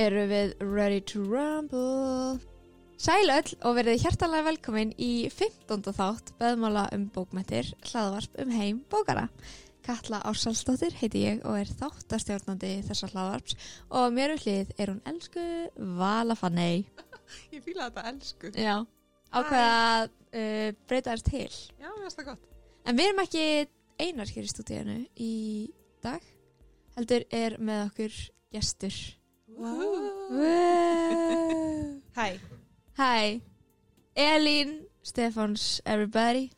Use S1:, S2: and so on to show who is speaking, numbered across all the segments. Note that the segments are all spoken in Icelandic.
S1: eru við ready to rumble. Sæl öll og verið hjertalega velkomin í 15. þátt beðmála um bókmættir, hlaðvarp um heim bókara. Katla Ársalsdóttir heiti ég og er þáttastjórnandi þessa hlaðvarps og mér við hlið er hún elsku Vala Fanney.
S2: Ég fýla þetta elsku.
S1: Já. Ákveða að uh, breyta þess til.
S2: Já, mér finnst það gott.
S1: En við erum ekki einar hér í stúdíinu í dag. Heldur er með okkur gestur.
S2: Wow.
S1: Hæ. Hæ. Elín Stefáns everybody.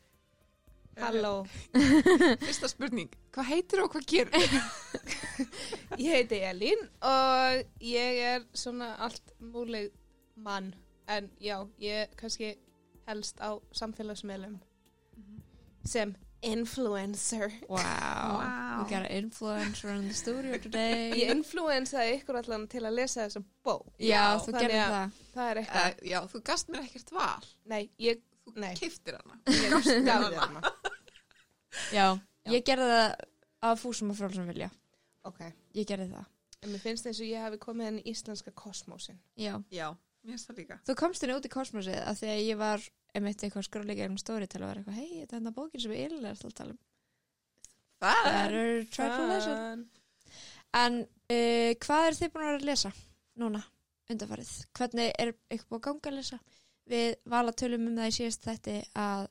S3: Halló,
S2: Fyrsta spurning, hvað heitir og hvað gerir?
S3: ég heiti Elín og ég er svona allt múleg mann en já, ég kannski helst á samfélagsmiðlum sem influencer.
S1: Wow.
S2: Wow.
S1: We got an influencer in the studio today.
S3: Ég influensaði ykkur allan til að lesa þessa bók.
S1: Já, þú
S3: þannig
S1: gerði
S3: að-
S1: það.
S3: Það er eitthvað,
S2: Uh, já, þú gast mér ekkert val.
S3: nei, ég,
S2: Þú
S3: nei,
S2: kiftir hana.
S3: ég gafði hana.
S1: Já. Ég gerði það af fúsum og frálsum vilja.
S3: Ok,
S1: Ég gerði það.
S3: en mér finnst eins og ég hafi komið inn í íslenska kosmósin.
S1: Já.
S2: Já, mér finnst það líka.
S1: Þú komst henni út í kosmosið að því að ég var einmitt eitthvað skróleika um stóri til að vera eitthvað, hei, þetta er þetta bókin sem við yllega alltaf tala um.
S2: Það
S1: Better try to listen.
S3: Fun.
S1: En uh, hvað er þið búin að vera að lesa núna, undanfarið? Hvernig er eitthvað búin að ganga að lesa? Við vala tölum um það í síðast þætti að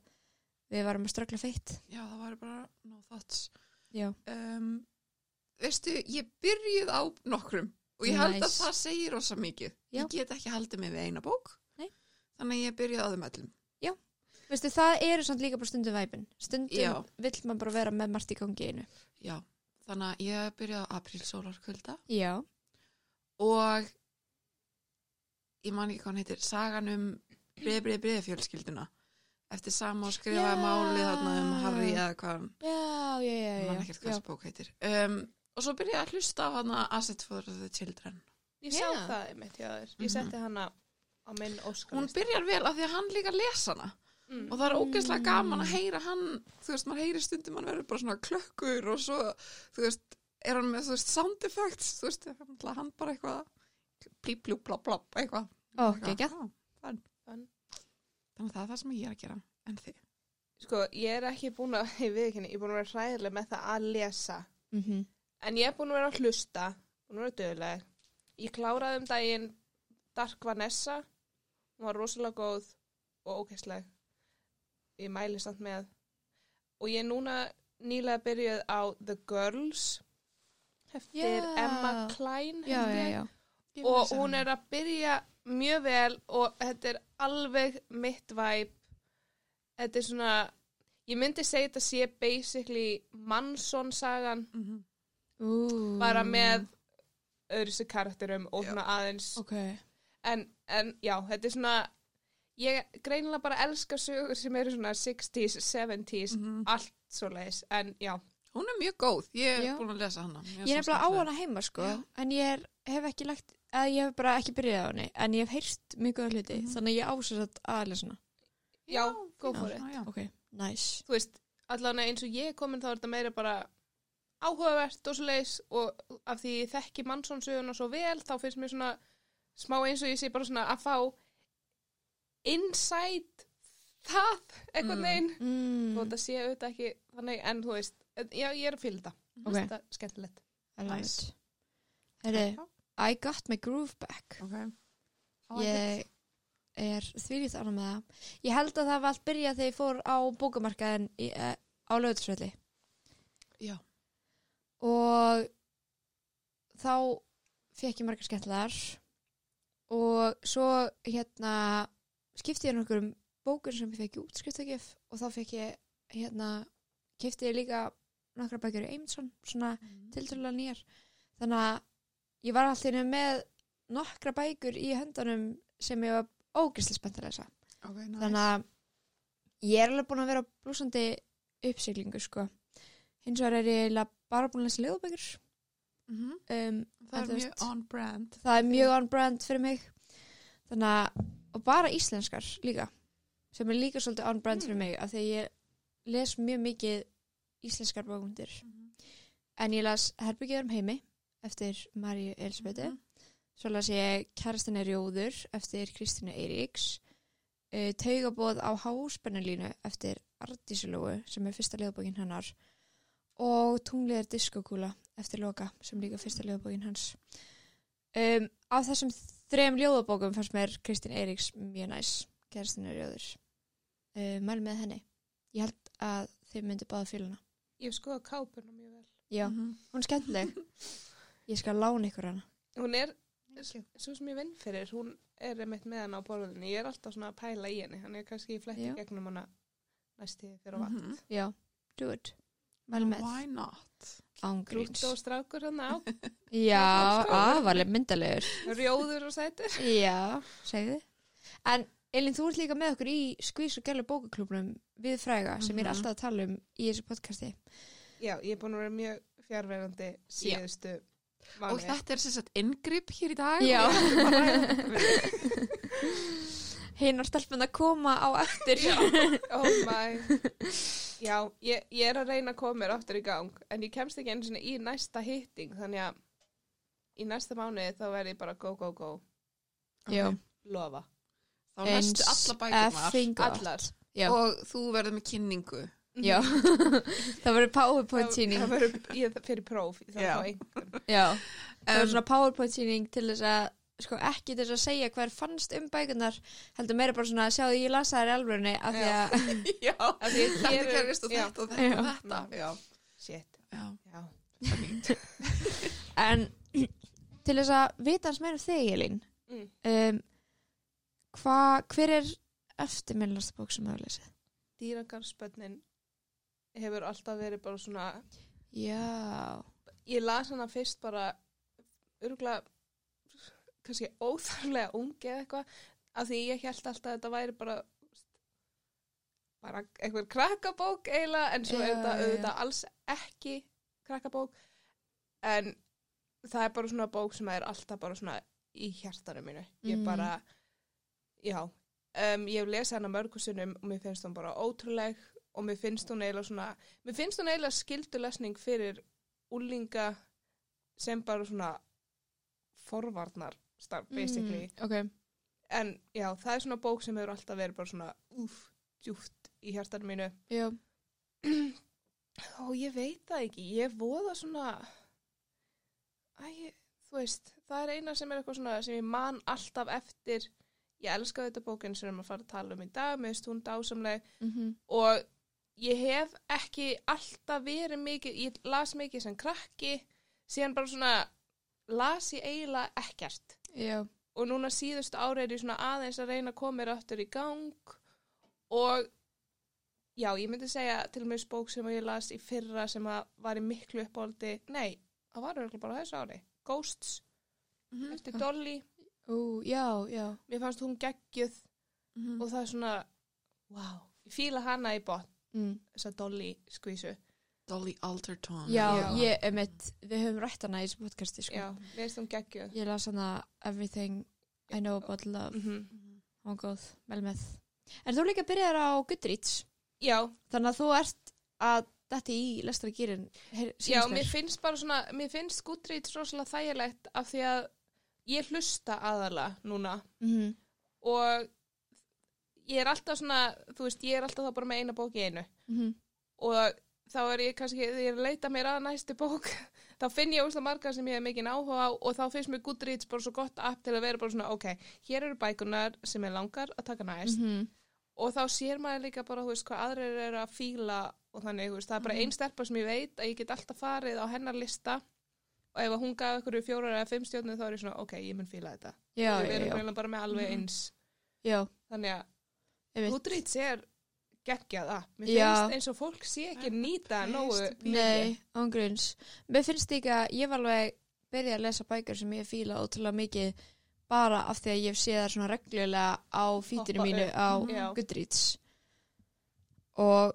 S1: við varum að ströggla feitt.
S2: Já, það var bara no thoughts.
S1: Já.
S2: Um, veistu, ég byrjuð á nokkrum og ég held að
S1: Nice.
S2: það segir rosa mikið.
S1: Já.
S2: Ég get ekki haldið mig við eina bók.
S1: Nei.
S2: Þannig að ég byrjuð á þeim öllum.
S1: Veistu, það eru samt líka bara stundum væpin. Stundum
S2: Já.
S1: vill maður bara vera með margt í gangi einu.
S2: Já, þannig að ég byrjuð á apríl sólarkvölda
S1: Já.
S2: og ég man ekki hvað hann heitir sagan um breið, breið, breið fjölskylduna eftir sama og skrifaði
S1: Já.
S2: málið þarna um Harry eða hvað hann
S1: Já, já, já, já.
S2: man ekkert hvað þessi bók heitir um, og svo byrjaði ég að hlusta á hana Asset for the Children
S3: Ég sá
S1: Já.
S3: það einmitt þér. Ég setti hana á minn óskalist.
S2: hún byrjar vel af því að hann líka les hana
S3: Mm.
S2: og það er ógeðslega gaman að heyra hann þú veist, maður heyri stundum hann verður bara svona klökkur og svo, þú veist er hann með, þú veist, sound effects þú veist, hann bara eitthvað blá, blá, eitthvað já, fun.
S3: Fun.
S2: þannig að það er það sem ég er að gera en þið
S3: Sko, ég er ekki búin að, ég veit ekki, ég er búin að vera hræðileg með það að lesa.
S1: Mm
S3: En ég er búin að vera að hlusta, búin að vera döðleg. Ég kláraði um daginn Dark Vanessa, hún var rosalega góð og ókessleg. Ég mæli samt með. Og ég er núna nýlega byrjuð á The Girls, eftir
S1: Já.
S3: Emma Klein.
S1: Já, já, já.
S3: og hún er að byrja mjög vel og þetta er alveg mitt væp þetta er svona ég myndi segja þetta sé basically Manson sagan
S2: mm
S1: Ú.
S3: bara með öðru sér karakterum og svona aðeins.
S1: Ok.
S3: en, en já, þetta er svona ég greinilega bara elska sögur sem eru svona 60s, 70s
S2: Mhm.
S3: allt svo leiðis, en já.
S2: Hún er mjög góð, ég er búin að lesa hana. Mér
S1: Ég er nefnilega á hana heima sko.
S2: Já.
S1: en ég er, hef ekki lagt ég hef bara ekki byrjað á henni. En ég hef heyrst mjög góða hluti
S2: Mhm.
S1: þannig að ég ásett að lesa hana.
S3: Já, go
S2: já,
S3: for it.
S2: svona, já.
S1: Ok, nice.
S3: Þú veist, allan eins og ég er komin þá er þetta meira bara áhugavert og svo leiðis og af því ég þekki mannsonsöguna svo vel þá finnst mér svona smá eins og ég sé bara svona að fá insight það eitthvað
S2: Mm.
S3: neginn
S1: mm.
S3: og þetta sé auðvitað ekki þannig en þú veist, já ég er að fylgja þetta.
S1: Ok.
S3: þetta er skemmtilegt
S2: Nice.
S1: Herri, I got my groove back.
S2: Ok.
S1: Ég er þvílít ánum með það. Ég held að það var allt byrjað þegar ég fór á bókamarkaðin í, uh, á lögutisvelli
S2: já,
S1: og þá fekk ég margar skemmtilegar. Og svo hérna skipti ég nokkur um bókur sem ég fekk í útskriftakjöf og þá fekk ég hérna kipti ég líka nokkra bækur í Eimsson svona tilturlega nýjar. Þannig að ég var alltaf með nokkra bækur í höndanum sem ég var ógæslega spennt að lesa.
S2: Ok, nice.
S1: Þannig að ég er alveg búin að vera blúsandi uppsiglingu sko. Hins vegar er ég bara búin að lesa leðubækur
S2: Mhm.
S1: um,
S2: það er mjög on brand
S1: það er mjög on brand fyrir mig þannig að og bara íslenskar líka sem er líka svolítið on brand fyrir
S2: Mm.
S1: mig af því að ég les mjög mikið íslenskar bókundir
S2: Mhm.
S1: en ég las Herbyggjöðum heimi eftir Maríu Elisabethu
S2: Mhm.
S1: svo las ég Kærastin er jóður eftir Kristínu Eiríks uh, Taugabóð á háspennulínu eftir Ardísulóu sem er fyrsta liðbókin hennar og Tunglið er diskokúla eftir Loka sem líka fyrsta liðbókin hans. Um, Af þessum þrem ljóðabókum fannst mér Kristín Eiríks mjög næs Kærastin er jóður uh, Mæl með henni. Ég held að þið myndi báða féluna
S3: Ég hef skoðað kápuna mjög vel.
S1: Já,
S2: Mhm.
S1: hún er skemmtileg. Ég skal lána ykkur hana.
S3: Hún er, svo sem ég vinn fyrir, hún er einmitt með hana á borðinni. Ég er alltaf svona að pæla í henni, hann er kannski í fletti gegnum hana næsti fyrir að vant.
S2: Mhm.
S1: Já, do it Mæl með
S2: Why not?
S1: ángríns
S3: Grútt og strákur hann á,
S1: Já, aðvarlega myndalegur
S3: rjóður og sætur.
S1: Já, segðu En Elin, þú ert líka með okkur í Skvís og Gælu bókaklubnum við fræga sem ég er
S2: Mhm.
S1: alltaf að tala um í þessu podcasti
S3: Já, ég er búin að vera mjög fjárverandi síðustu
S2: Og þetta er sem sagt inngrip hér í dag.
S1: Já. Hinn var stelpun að koma á eftir Já,
S3: Oh my. Já, ég, ég er að reyna að koma mér aftur í gang, en ég kemst ekki einu sinni í næsta hitting, þannig að í næsta mánuði þá verð ég bara go, go, go.
S1: Já.
S3: Lofa.
S2: Þá næstu alla bækurnar.
S3: Allar.
S1: Já,
S2: og þú verður með kynningu.
S1: já. það verður powerpoint
S3: Það
S1: síning
S3: það verður, ég fyrir próf, það er.
S1: Já, það
S2: Um,
S1: verður svona powerpoint síning til þess að sko ekki til þess að segja hvað er fannst um bækunar heldur meira bara svona að sjáðu ég lasa þær í alvörunni af því að
S2: já,
S3: Af því ég
S2: þetta gerist og þetta og þetta og
S1: Já.
S2: þetta. Já,
S3: Shit,
S2: já.
S3: já.
S2: það er.
S1: En til þess að vita hans meira um þig, Elín,
S3: Mm.
S1: um, hva, hver er eftirminnlasta bók sem þú hefur lesið?
S3: Dýragarspönnin hefur alltaf verið bara svona,
S1: Já.
S3: ég las hana fyrst bara, örgulega, kannski óþarlega ungi eða eitthvað, af því ég held alltaf að þetta væri bara, bara einhver krakkabók eiginlega, en svo er þetta
S1: já,
S3: auðvitað alls ekki krakkabók, en það er bara svona bók sem er alltaf bara svona í hjartanum mínu. Ég
S1: Mm.
S3: bara, já, um, ég hef lesið hana mörgu sinnum og mér finnst hún bara ótrúleg og mér finnst hún eiginlega svona, mér finnst hún eiginlega skildulesning fyrir úlinga sem bara svona forvarnar starf, basically.
S1: Mm, ok.
S3: En já, það er svona bók sem hefur alltaf verið bara svona, uff, djúft í hjartanum mínu.
S1: Já.
S3: Ó, ég veit það ekki. Ég voða svona, æ, þú veist, það er eina sem er eitthvað svona sem ég man alltaf eftir. Ég elska þetta bókin sem við erum að fara að tala um í dag, mér finnst hún dásamleg
S1: Mm
S3: og ég hef ekki alltaf verið mikið, ég las mikið sem krakki, síðan bara svona las ég eiginlega ekkert
S1: Já.
S3: og núna síðustu ári er ég svona aðeins að reyna að koma mér aftur í gang og já, ég myndi segja til og með bók sem ég las í fyrra sem að var í miklu uppáldi, nei, það var örugglega bara þessu ári, Ghosts
S2: Mhm,
S3: eftir Dolly,
S1: Ú, já, já.
S3: mér fannst hún geggjuð
S2: mhm.
S3: og það er svona, wow, ég fíla hana í botn,
S1: Mm.
S3: þessa Dolly skvísu.
S2: Dolly Alderton.
S1: Já,
S3: Já.
S1: ég, emitt, við höfum rætt hana í þessu podcasti, sko.
S3: Finnst hún geggjuð.
S1: Ég las hana Everything I Know About Love.
S3: Mm
S2: Mhm.
S1: Hún var góð, vel með. En þú líka byrjar á Goodreads,
S3: Já,
S1: þannig að þú ert að þetta í lestra gýrin,
S3: já, mér finnst bara svona, mér finnst Goodreads rosalega þægilegt af því að ég hlusta aðala núna
S1: Mm
S3: og ég er alltaf svona, þú veist, ég er alltaf þá bara með eina bók í einu
S1: -hmm.
S3: og þá er ég kannski, þegar ég er leita mér að næstu bók, þá finn ég úrslega marga sem ég hef mikið áhuga á og þá finnst mér Goodreads bara svo gott app til að vera bara svona, ok, hér eru bækunar sem ég langar að taka næst
S1: Mhm.
S3: og þá sér maður líka bara, þú veist, hvað aðrir eru að fíla og þannig, þú veist, það er bara
S1: Mhm.
S3: ein stelpa sem ég veit að ég get alltaf farið á hennar lista og ef hún gaf ykkur fjórar eða fimm stjórnir þá er ég svona, ok, ég mun fíla þetta.
S1: Já,
S3: við erum bara með alveg
S2: Mhm.
S3: eins.
S1: Já,
S3: Þannig að. Goodreads er geggjað app. Mér
S1: Já.
S3: finnst eins og fólk sé ekki nýta nógu mikið.
S1: Nei, ángruns. Mér finnst líka, ég var alveg byrjað að lesa bækur sem ég fíla ótrúlega mikið bara af því að ég hef séð það svona reglulega á fítinu
S3: Poppa
S1: mínu
S3: upp.
S1: á
S3: Já.
S1: Goodreads. Og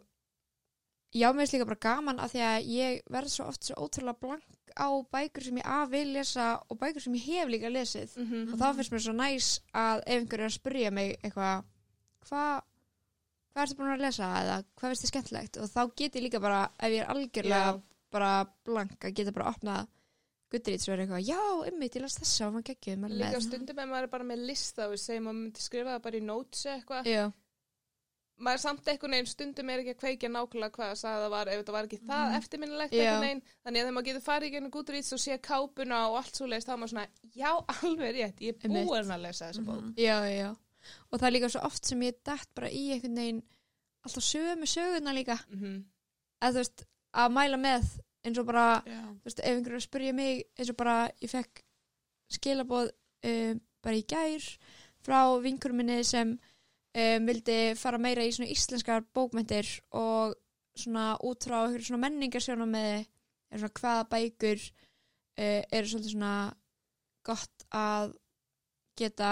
S1: já, mér finnst líka bara gaman af því að ég verð svo oft svo ótrúlega blank á bækur sem ég að vil lesa og bækur sem ég hef líka lesið.
S3: Mhm.
S1: Og þá finnst mér svo næs að ef einhver er að spyrja mig eitthvað, hvað hvað ertu búin að lesa eða hvað finnst þið skemmtilegt og þá get ég líka bara, ef ég er algjörlega
S3: Já.
S1: bara blank að geta bara opnað Goodreads verður eitthvað, já, ymmið, ég las þessa og maður maður er
S3: Líka
S1: með.
S3: stundum ef maður er bara með lista og segjum maður myndi skrifa það bara í notes eitthvað.
S1: Já,
S3: Maður er samt einhvern veginn stundum er ekki að kveikja nákvæmlega hvað það sagði það var ef þetta var ekki það
S1: Mhm.
S3: eftirminnilegt
S1: Já.
S3: einhvern veginn. Þannig að þegar maður getur farið í gennum Goodreads og sé kápuna og allt svo leist þá er maður svona, já, alveg rétt, ég er
S1: Einmitt.
S3: búin að lesa þessa bók.
S2: Mhm.
S1: já, já, já. Og það er líka svo oft sem ég dætt bara í einhvern veginn alltaf sömu söguna líka.
S3: Mm
S1: Eða þú veist, að mæla með eins og bara,
S2: Já.
S1: þú veist, ef einhverju spyrja mig eins og bara, ég fekk skilaboð um, bara í gær frá vinkurum minni sem um, vildi fara meira í svona íslenskar bókmyndir og svona út frá einhverju svona menningarsjóna með svona hvaða bækur uh, eru svolítið svona gott að geta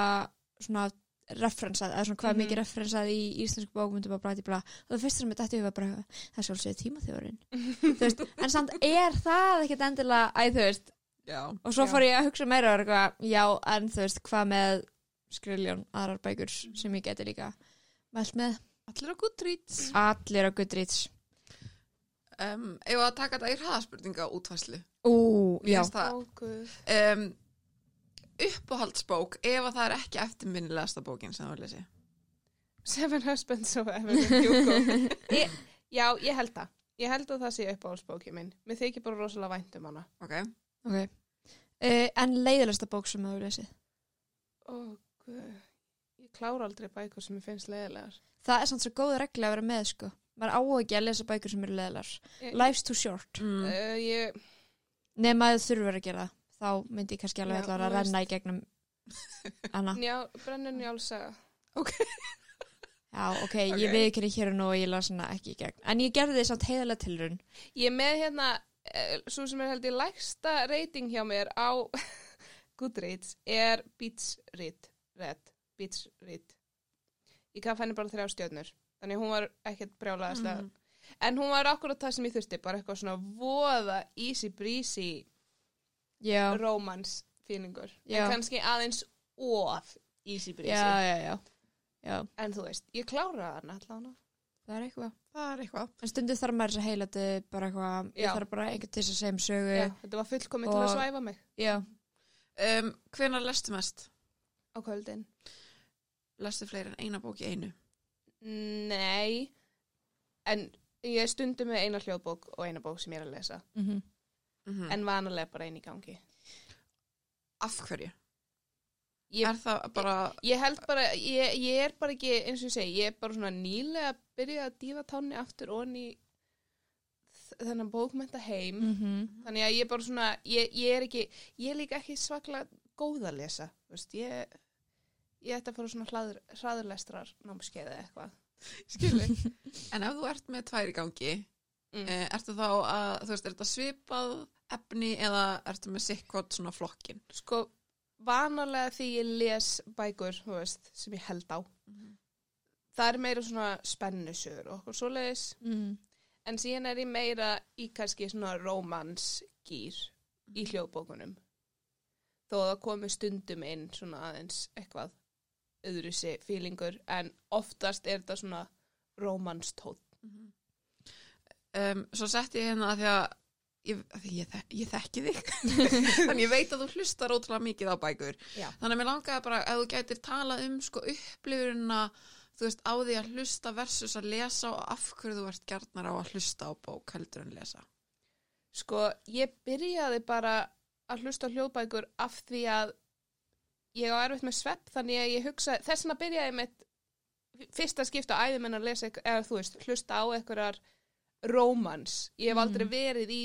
S1: svona referensað, eða svona hvað er
S3: Mhm.
S1: mikið referensað í íslensku bókmyndum og blæti bla og það fyrst sem ég dætti við var bara það er sjálfsögðu tímaþjóðurinn Þú veist, en samt er það ekkert endilega æ, þú veist,
S2: Já.
S1: og svo
S3: Já.
S1: fór ég að hugsa meira og eitthvað, já, en þú veist, hvað með skriljón, aðrar bækur sem ég geti líka mælt með
S2: Allir á Goodreads.
S1: allir á Goodreads
S2: Um, ef að taka þetta í hraðaspurninga útfæslu.
S1: Ú, já.
S2: Um, uppáhaldsbók ef að það er ekki eftirminnilegasta bókin sem þú lesi.
S3: Seven Husbands of Evelyn Hugo. ég, já, ég held það. Ég held að það sé uppáhaldsbóki minn. Mér þykir bara rosalega vænt um hana.
S2: Ok.
S1: ok uh, en leiðilegsta bók sem þú hefur lesið
S3: Ó, guð. Ég klára aldrei bækur sem ég finnst leiðilegar.
S1: það er samt svo góð regla að vera með, sko maður á ekki að lesa bækur sem eru leiðilegar life's too short
S2: Mm.
S3: uh, ég,
S1: nema að þú þurfur að gera það þá myndi ég kannski alveg
S3: Já,
S1: að renna í gegnum Anna
S3: njá, brennun njálsaga.
S1: Já, ok,
S2: Ok.
S1: ég við ekki hér og nú og ég las hana ekki í gegn. En ég gerði því samt heiðalega tilrun.
S3: Ég með hérna, uh, svo sem er held ég lægsta reyting hjá mér á Goodreads er Beats Read. Red. Beats Read. Ég gaf henni bara þrjá stjörnur. Þannig hún var ekkert brjálaðast
S2: Mhm.
S3: En hún var akkurat það sem ég þurfti, bara eitthvað svona voða easy breezy Feelingur.
S1: Já.
S3: En kannski aðeins of easy breezy.
S1: já, já, já. Já,
S3: En þú veist, ég kláraði hana allavega.
S1: það er eitthvað.
S2: Það er eitthvað.
S1: En stundum þarf maður þess að heilati bara eitthvað, ég þarf bara einhvern til þess að segja um sögu.
S3: Já, þetta var fullkomið til að svæfa mig
S1: Já.
S2: Um, hvenar lestu mest?
S3: á kvöldin.
S2: Lestu fleiri en eina bók í einu?
S3: Nei, en ég stundum með eina hljóðbók og eina bók sem ég er að lesa.
S1: Mm
S2: Mm
S3: En vanalega bara einn í gangi.
S2: Af hverju?
S3: Ég,
S2: Er það bara...
S3: ég held bara, ég, ég er bara ekki, eins og ég segi, ég er bara svona nýlega að byrja að dífa tánni aftur onni þennan bókmenta heim.
S1: -hmm.
S3: Þannig að ég er bara svona, ég, ég er ekki, ég er líka ekki svaklega góð að lesa. Veist, ég, ég ætti að fara svona hlaður, hraðurlestrar námskeiði eitthvað.
S2: Skilji. en ef þú ert með tvær í gangi,
S3: Mm.
S2: mm. ertu þá að, þú veist, er þetta svipað efni eða ertu með sikkot svona flokkin?
S3: Sko, vanalega því ég les bækur, þú veist, sem ég held á. Það er meira svona spennusur og okkur svoleiðis.
S1: Mm.
S3: En síðan er ég meira í kannski svona romansgýr í hljóðbókunum. Þó að komi stundum inn svona aðeins eitthvað öðru sig fílingur en oftast er þetta svona romanstótt.
S2: Um, svo setti ég hérna að því að ég, ég, þek, ég þekki þig þannig ég veit að þú hlustar ótrúlega mikið á bækur
S3: Já.
S2: þannig að mér langaði bara að þú gætir talað um sko upplifurina þú veist á því að hlusta versus að lesa og af hverju þú ert gjarnar á að hlusta á bók heldur en lesa
S3: Sko, ég byrjaði bara að hlusta hljóðbækur af því að ég á erfitt með svepp þannig að ég hugsa, þess vegna byrjaði með fyrsta skipta á æðum en að lesa eða þú veist, hlusta á einhverjar rómans. Ég hef aldrei verið í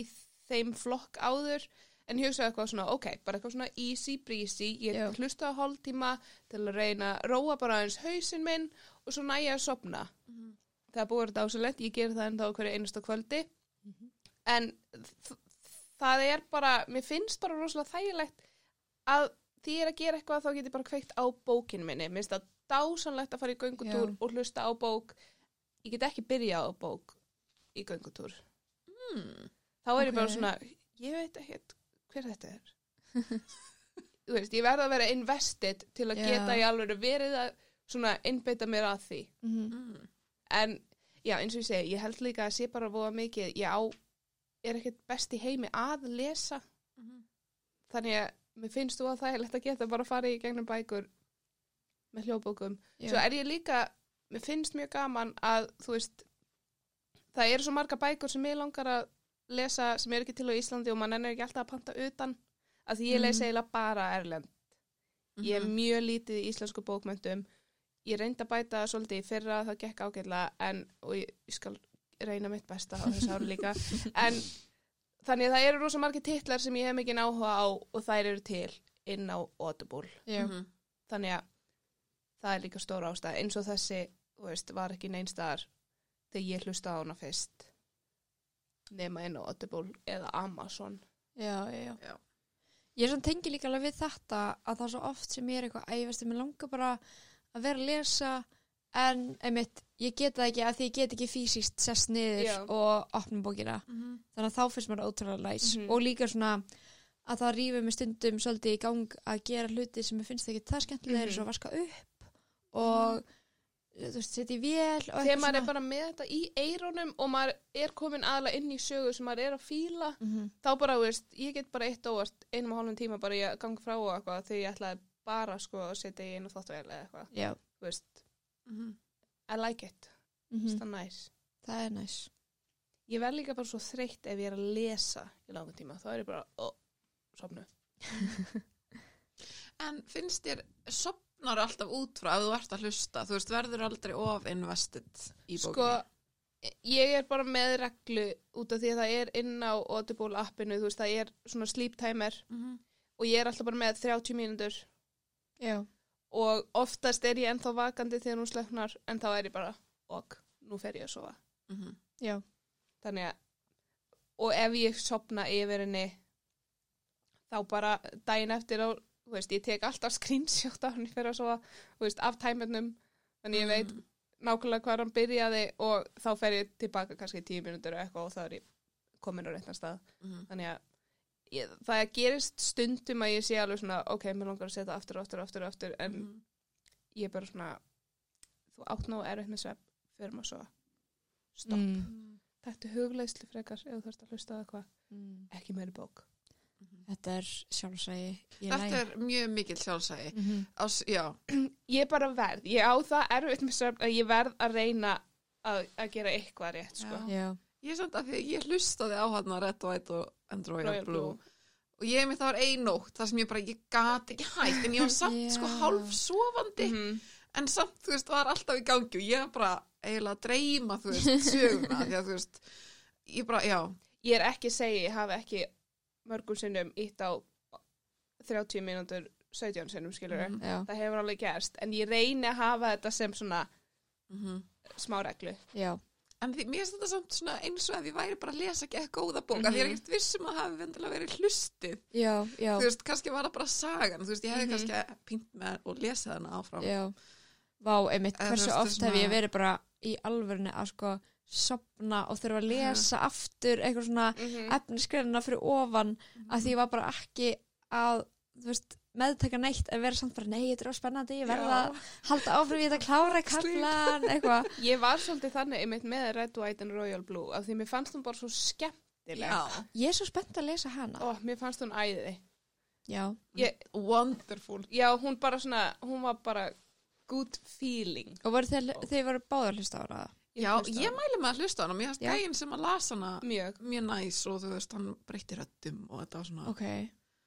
S3: þeim flokk áður en ég hugsaði eitthvað svona, ok, bara eitthvað svona easy breezy, ég
S1: Já.
S3: hlusta á hálftíma til að reyna að róa bara aðeins hausinn minn og svo næja að sopna. Það er búið að vera dásalegt, ég ger það enda á hverju einasta kvöldi en þ- það er bara, mér finnst bara rosalega þægilegt að því ég er að gera eitthvað þá get ég bara kveikt á bókinu minni mér finnst það dásanlegt að fara í göngutúr
S1: Já.
S3: og hlusta á bók ég get ekki byrja á bók í göngutúr
S2: hmm.
S3: Þá er ég bara svona, ég veit ekki hver þetta er þú veist, ég verð að vera invested til að
S1: Já.
S3: geta í alveg verið að svona innbeita mér að því
S1: Mm
S2: Mm.
S3: En já, eins og ég segi, ég held líka að sé bara voða mikið, ég á, er ekkert best í heimi að lesa.
S2: Mhm.
S3: þannig að mér finnst þú að það er lett að geta bara að fara í gegnum bækur með hljóðbókum
S1: Já.
S3: svo er ég líka, mér finnst mjög gaman að þú veist það eru svo marga bækur sem ég langar að lesa sem eru ekki til á Íslandi og mann ennur ekki alltaf að panta utan að því ég
S1: Mhm.
S3: lesi eiginlega bara erlend ég er
S2: Mhm.
S3: mjög lítið í íslensku bókmöntum ég reyndi að bæta svolítið í fyrra það gekk ágætlega en og ég, ég skal reyna mitt besta á þessu ári líka en þannig að það eru rosa margir titlar sem ég hef mikið áhuga á og þær eru til inn á Audible
S1: Já.
S2: Mhm.
S3: þannig að það er líka stóra ástæð eins og þessi, þú veist, var ekki neinstaðar þegar ég hlusta á hana fyrst nema á Audible eða Amazon
S1: Já, já, já.
S2: Já.
S1: Ég er svona tengi líka alveg við þetta að það er svo oft sem ég er eitthvað æfast ég langar bara að vera að lesa en einmitt, ég get það ekki að því ég get ekki fysiskt sest niður
S3: Já.
S1: og opna bókina
S2: Mhm.
S1: þannig að þá finnst mér það ótrúlega læs
S3: Mhm.
S1: og líka svona að það rífur mig stundum svolítið í gang að gera hluti sem ég finnst ekki það skemmtilega
S3: Mhm.
S1: er svo að vaska upp og þú veist, setja í vél og
S3: þegar maður er bara með þetta í eirónum og maður er komin aðla inn í sögu sem maður er að fíla
S1: Mhm.
S3: þá bara, þú veist, ég get bara eitt óvart einum og hálfum tíma bara ég ganga frá og eitthvað þegar ég ætlaði bara sko að setja í einu þóttuvel eða eitthvað, þú veist
S2: Mhm.
S3: I like it, mm. það er næs
S1: það er næs
S3: ég verð líka bara svo þreytt ef ég er að lesa í langan tíma, þá er ég bara ó, sopnu
S2: En finnst þér sopnar alltaf út frá ef þú ert að hlusta? Þú veist, verður aldrei of invested í
S3: sko,
S2: bókinni?
S3: ég er bara með reglu út af því að það er inn á Audible appinu, þú veist, það er svona sleep timer
S2: Mhm.
S3: og ég er alltaf bara með 30 mínútur
S1: Já,
S3: og oftast er ég ennþá vakandi þegar hún slöknar en þá er ég bara, ok, nú fer ég að sofa
S2: Mhm.
S1: já,
S3: þannig að og ef ég sopna yfir henni þá bara daginn eftir á, þú veist, ég tek alltaf screenshot af henni fyrir að sofa, þú veist, af tæmurnum þannig ég veit
S2: Mhm.
S3: nákvæmlega hvað hann byrjaði og þá fer ég tilbaka kannski tíu mínútur og eitthvað og þá er ég komin á réttan stað
S2: Mhm.
S3: þannig að ég, það gerist stundum að ég sé alveg svona ok, mér langar að setja aftur og aftur og aftur, og aftur en
S2: Mhm.
S3: ég er bara svona þú átt ná erfitt með svepp fyrir maður svo stopp,
S1: Mm.
S3: þetta er hugleisli frekar ef þú þarfst að hlusta á eitthvað,
S1: Mm.
S3: ekki meiri bók.
S1: Þetta er sjálfsægi
S2: Þetta er mjög mikill sjálfsægi.
S1: Mhm.
S2: Ás, já,
S3: ég bara verð, ég á það erfitt með svepp að ég verð að reyna að, að gera eitthvað rétt sko.
S2: Já.
S1: Já,
S2: ég er samt að því að ég hlustaði á hann Red, White og and Royal, Blue.
S3: Blue.
S2: Og ég með það var ein nótt, það sem ég bara, ég gat ekki hægt, en ég var samt
S1: Já.
S2: sko hálf sofandi,
S3: Mhm.
S2: en samt, þú veist, var alltaf í gangi og ég var bara eiginlega að dreyma, þú veist, söguna, því að þú veist, ég bara, já,
S3: ég er ekki að segja, ég hafi ekki mörgum sinnum ítt á 30 mínútur 17 sinnum skilur
S1: já,
S3: það hefur alveg gerst, en ég reyni að hafa þetta sem svona
S2: mhm.
S3: smá reglu
S1: já,
S2: En því, mér finnst þetta samt svona eins og að ég væri bara að lesa ekki eitthvað góða bók, mm -hmm. því ég er
S3: Mhm.
S2: ekkert vissum að hafi vendilega verið hlustið.
S1: já, já,
S2: Þú veist, kannski var það bara sagan, þú veist, ég hefði
S3: Mhm.
S2: kannski pínt með og lesað hana áfram.
S1: já. Vá, einmitt, hversu oft hef ég verið bara í alvörinu að sko sopna og þurfa að lesa aftur eitthvað svona
S3: mm
S1: efnisgreinina fyrir ofan að því ég var bara ekki að, þú veist, meðtaka neitt en vera samt bara, nei, þetta er á spennandi ég verða að halda áfram í þetta klára kallan, eitthvað.
S3: Ég var svolítið þannig einmitt með Red, White and Royal Blue af því mér fannst hún bara svo skemmtileg.
S2: Já,
S1: ég er svo spennt að lesa hana.
S3: Og mér fannst hún æði.
S1: Já,
S3: ég,
S2: wonderful.
S3: já, hún bara svona, hún var bara good feeling.
S1: Og voru þeir, þeir voru báðar hlusta á hana
S2: Já, ég mæli með að hlusta á hana, mér finnst gæinn sem að lasa hana
S3: mjög.
S2: mjög næs og þú veist, hann breytti röddum og þetta var svona.
S1: ok,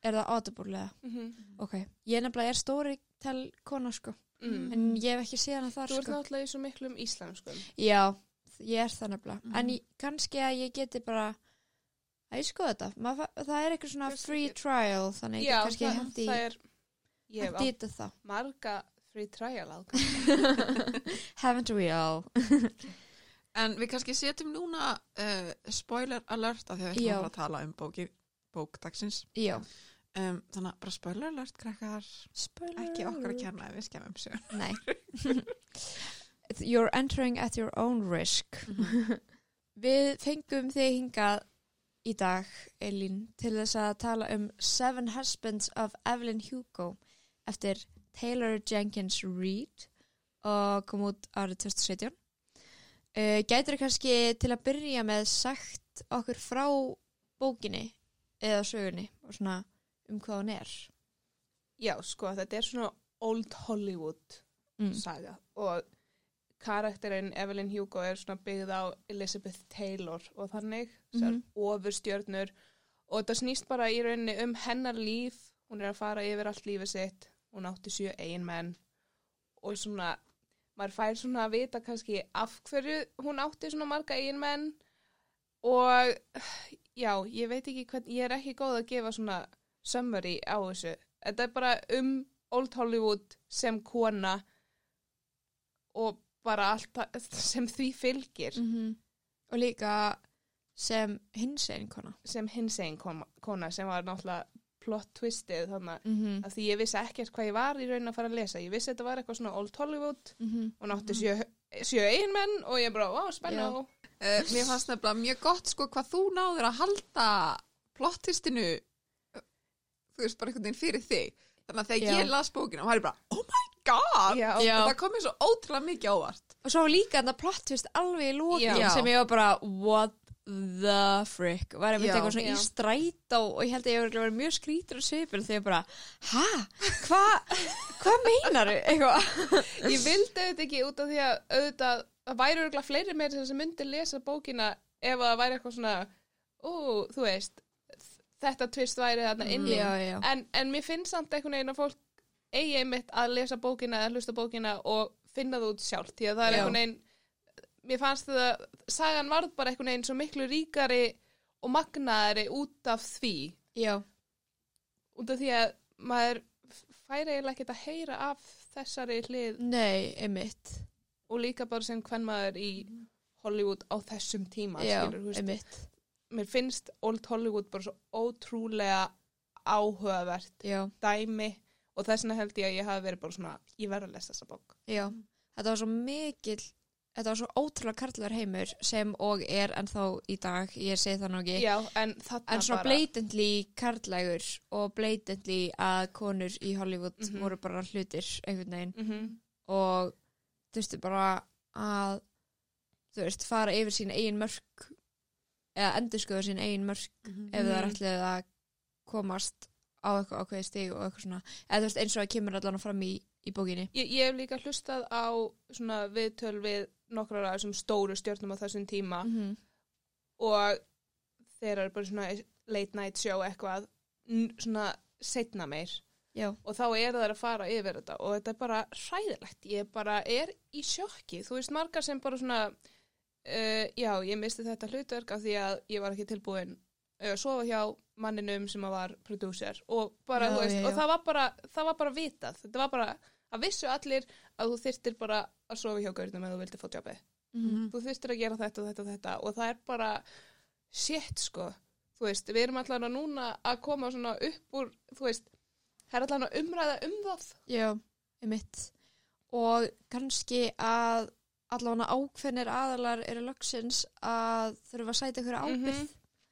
S1: er það audible eða?
S3: mm
S1: ok, ég nefnilega er stóri til kona sko,
S3: mm.
S1: en ég hef ekki séð hana þar
S3: þú ert
S1: sko.
S3: náttúrulega í svo miklum íslenskum.
S1: Já, ég er það nefnilega.
S2: Mhm.
S1: en ég, kannski að ég geti bara að ég skoða þetta. Fa- það er eitthvað svona
S3: Kannski
S1: free trial þannig ég
S3: já,
S1: kannski
S3: það,
S1: hendi
S3: það er ég hef
S1: þetta þá.
S3: marga free trial aðgang
S1: haven't we all
S2: En við kannski setjum núna uh, spoiler alert af því að við ætlum að að tala um bóki, bókdagsins.
S1: já,
S2: Um, þannig að bara spoiler alert, krakkar,
S1: spoiler
S2: ekki okkar að kenna ef við skemmum sig.
S1: nei. You're entering at your own risk. Við fengum þig hingað í dag, Elín, til þess að tala um Seven Husbands of Evelyn Hugo eftir Taylor Jenkins Reid og kom út árið 2017. Uh, gætur kannski til að byrja með sagt okkur frá bókinni eða sögunni og svona um hvað hún er
S3: Já, sko, þetta er svona Old Hollywood
S1: mm.
S3: saga og karakterinn Evelyn Hugo er svona byggð á Elizabeth Taylor og þannig sem
S1: Mhm.
S3: ofurstjörnur og þetta snýst bara í rauninni um hennar líf hún er að fara yfir allt lífið sitt hún átti sjö eiginmenn og svona maður fær svona að vita kannski af hverju hún átti svona marga eiginmenn og já, ég veit ekki hvern, ég er ekki góð að gefa svona summary á þessu. Þetta er bara um Old Hollywood sem kona og bara allt sem því fylgir.
S1: -hmm. og líka sem hins einn kona.
S3: Sem hins einn kona sem var náttúrulega plot twistið þannig
S1: mm -hmm.
S3: að því ég vissi ekkert hvað ég var í raun að fara að lesa ég vissi að þetta var eitthvað svona Old Hollywood og nátti sjö, sjö einmenn og ég bara, wow, spenna
S1: Já.
S2: Uh, mér fannst nefnilega mjög gott sko hvað þú náður að halda plottistinu þú veist bara einhvern veginn fyrir þig þannig að þegar
S1: Já.
S2: ég las bókina og var ég bara, oh my god
S3: Já.
S1: Já.
S2: og það kom mér svo ótrúlega mikið ávart
S1: og svo líka þetta plot twist alveg í lókin sem ég var bara what the frick. Var
S2: Já.
S1: eitthvað svona
S3: Já.
S1: í strætó og ég held að ég var verið mjög skrítur og svipur þegar ég bara, hæ, hvað hvað meinar eitthvað.
S3: Ég vildi auðvitað ekki út af því að auðvitað, það væri örgulega fleiri meir sem myndi lesa bókina ef að það væri eitthvað svona ó, þú veist þetta tvist væri þarna inni.
S1: Já,
S3: en, en mér finnst samt einhvern veginn að fólk eigi einmitt að lesa bókina eða hlusta bókina og finna það út sjálf því að það er einhvern veginn mér fannst það, sagan varð bara einhvern veginn svo miklu ríkari og magnaðari út af því.
S1: Já,
S3: út af því að maður færi eiginlega ekkert að heyra af þessari hlið.
S1: Nei, einmitt.
S3: Og líka bara sem hvern maður í Hollywood á þessum tíma
S1: já,
S3: skilur,
S1: einmitt.
S3: Mér finnst Old Hollywood bara svo ótrúlega áhugavert
S1: já,
S3: dæmi og þess vegna held ég að ég hafi verið bara svona ég verð að lesa þessa bók.
S1: Já, þetta var svo mikill þetta var svo ótrúlega karlver heimur sem og er ennþá í dag ég segi það
S3: já, en
S1: en svona blatantly karlægur og blatantly að konur í Hollywood
S3: Mhm.
S1: voru bara hlutir einhvern veginn.
S3: Mm
S1: og þú veist bara að þú veist fara yfir sín eigin mörk eða endurskoða sín eigin mörk ef það er
S3: Mhm.
S1: ætlið að komast á eitthvað ákveði stig og eitthvað svona. Eða þú veist eins og það kemur allan fram í, í bókinni.
S3: Ég, ég hef líka hlustað á svona viðtöl við nokkrar af þessum stóru stjórnum á þessum tíma.
S1: -hmm.
S3: og þeir eru bara svona late night show eitthvað svona setna meir.
S1: Já,
S3: og þá er það að fara yfir þetta og þetta er bara hræðilegt, ég bara er í sjokki, þú veist margar sem bara svona uh, já, ég misti þetta hlutverk af því að ég var ekki tilbúin að sofa hjá manninum sem var prodúser. Og bara,
S1: Já,
S3: þú veist,
S1: já.
S3: og það var bara það var bara vitað, þetta var bara að vissu allir að þú þyrtir bara að sofa hjá gaurnum ef þú vildi fá jobbið
S1: mm
S3: þú þurftir að gera þetta og þetta og þetta og það er bara shit sko. Þú veist, við erum allan að núna að koma svona upp úr, þú veist það er allan að umræða um það.
S1: Já, einmitt. Og kannski að allavega ákveðnir aðalar eru loksins að þurfa að sæta ykkur ábyrð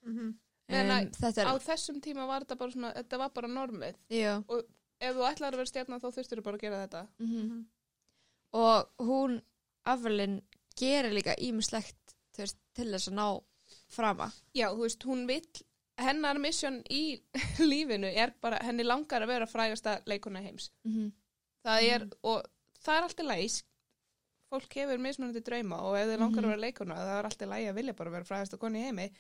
S3: Mhm. Meina,
S1: um, þetta er,
S3: á þessum tíma var þetta bara svona, þetta var bara normið.
S1: Já
S3: ef þú ætlar að vera stjarnar þá þurftir þú bara að gera þetta.
S1: Mm og hún Avelin gerir líka ímislegt til þess að ná frama.
S3: Já, þú veist, hún vill hennar mission í lífinu er bara, henni langar að vera frægasta leikona heims.
S1: Mm -hmm.
S3: það er, og það er alltaf læs fólk hefur mismunandi drauma og ef þið langar
S1: Mhm.
S3: að vera leikona það er alltaf lægi að vilja bara vera frægast og koni heimi.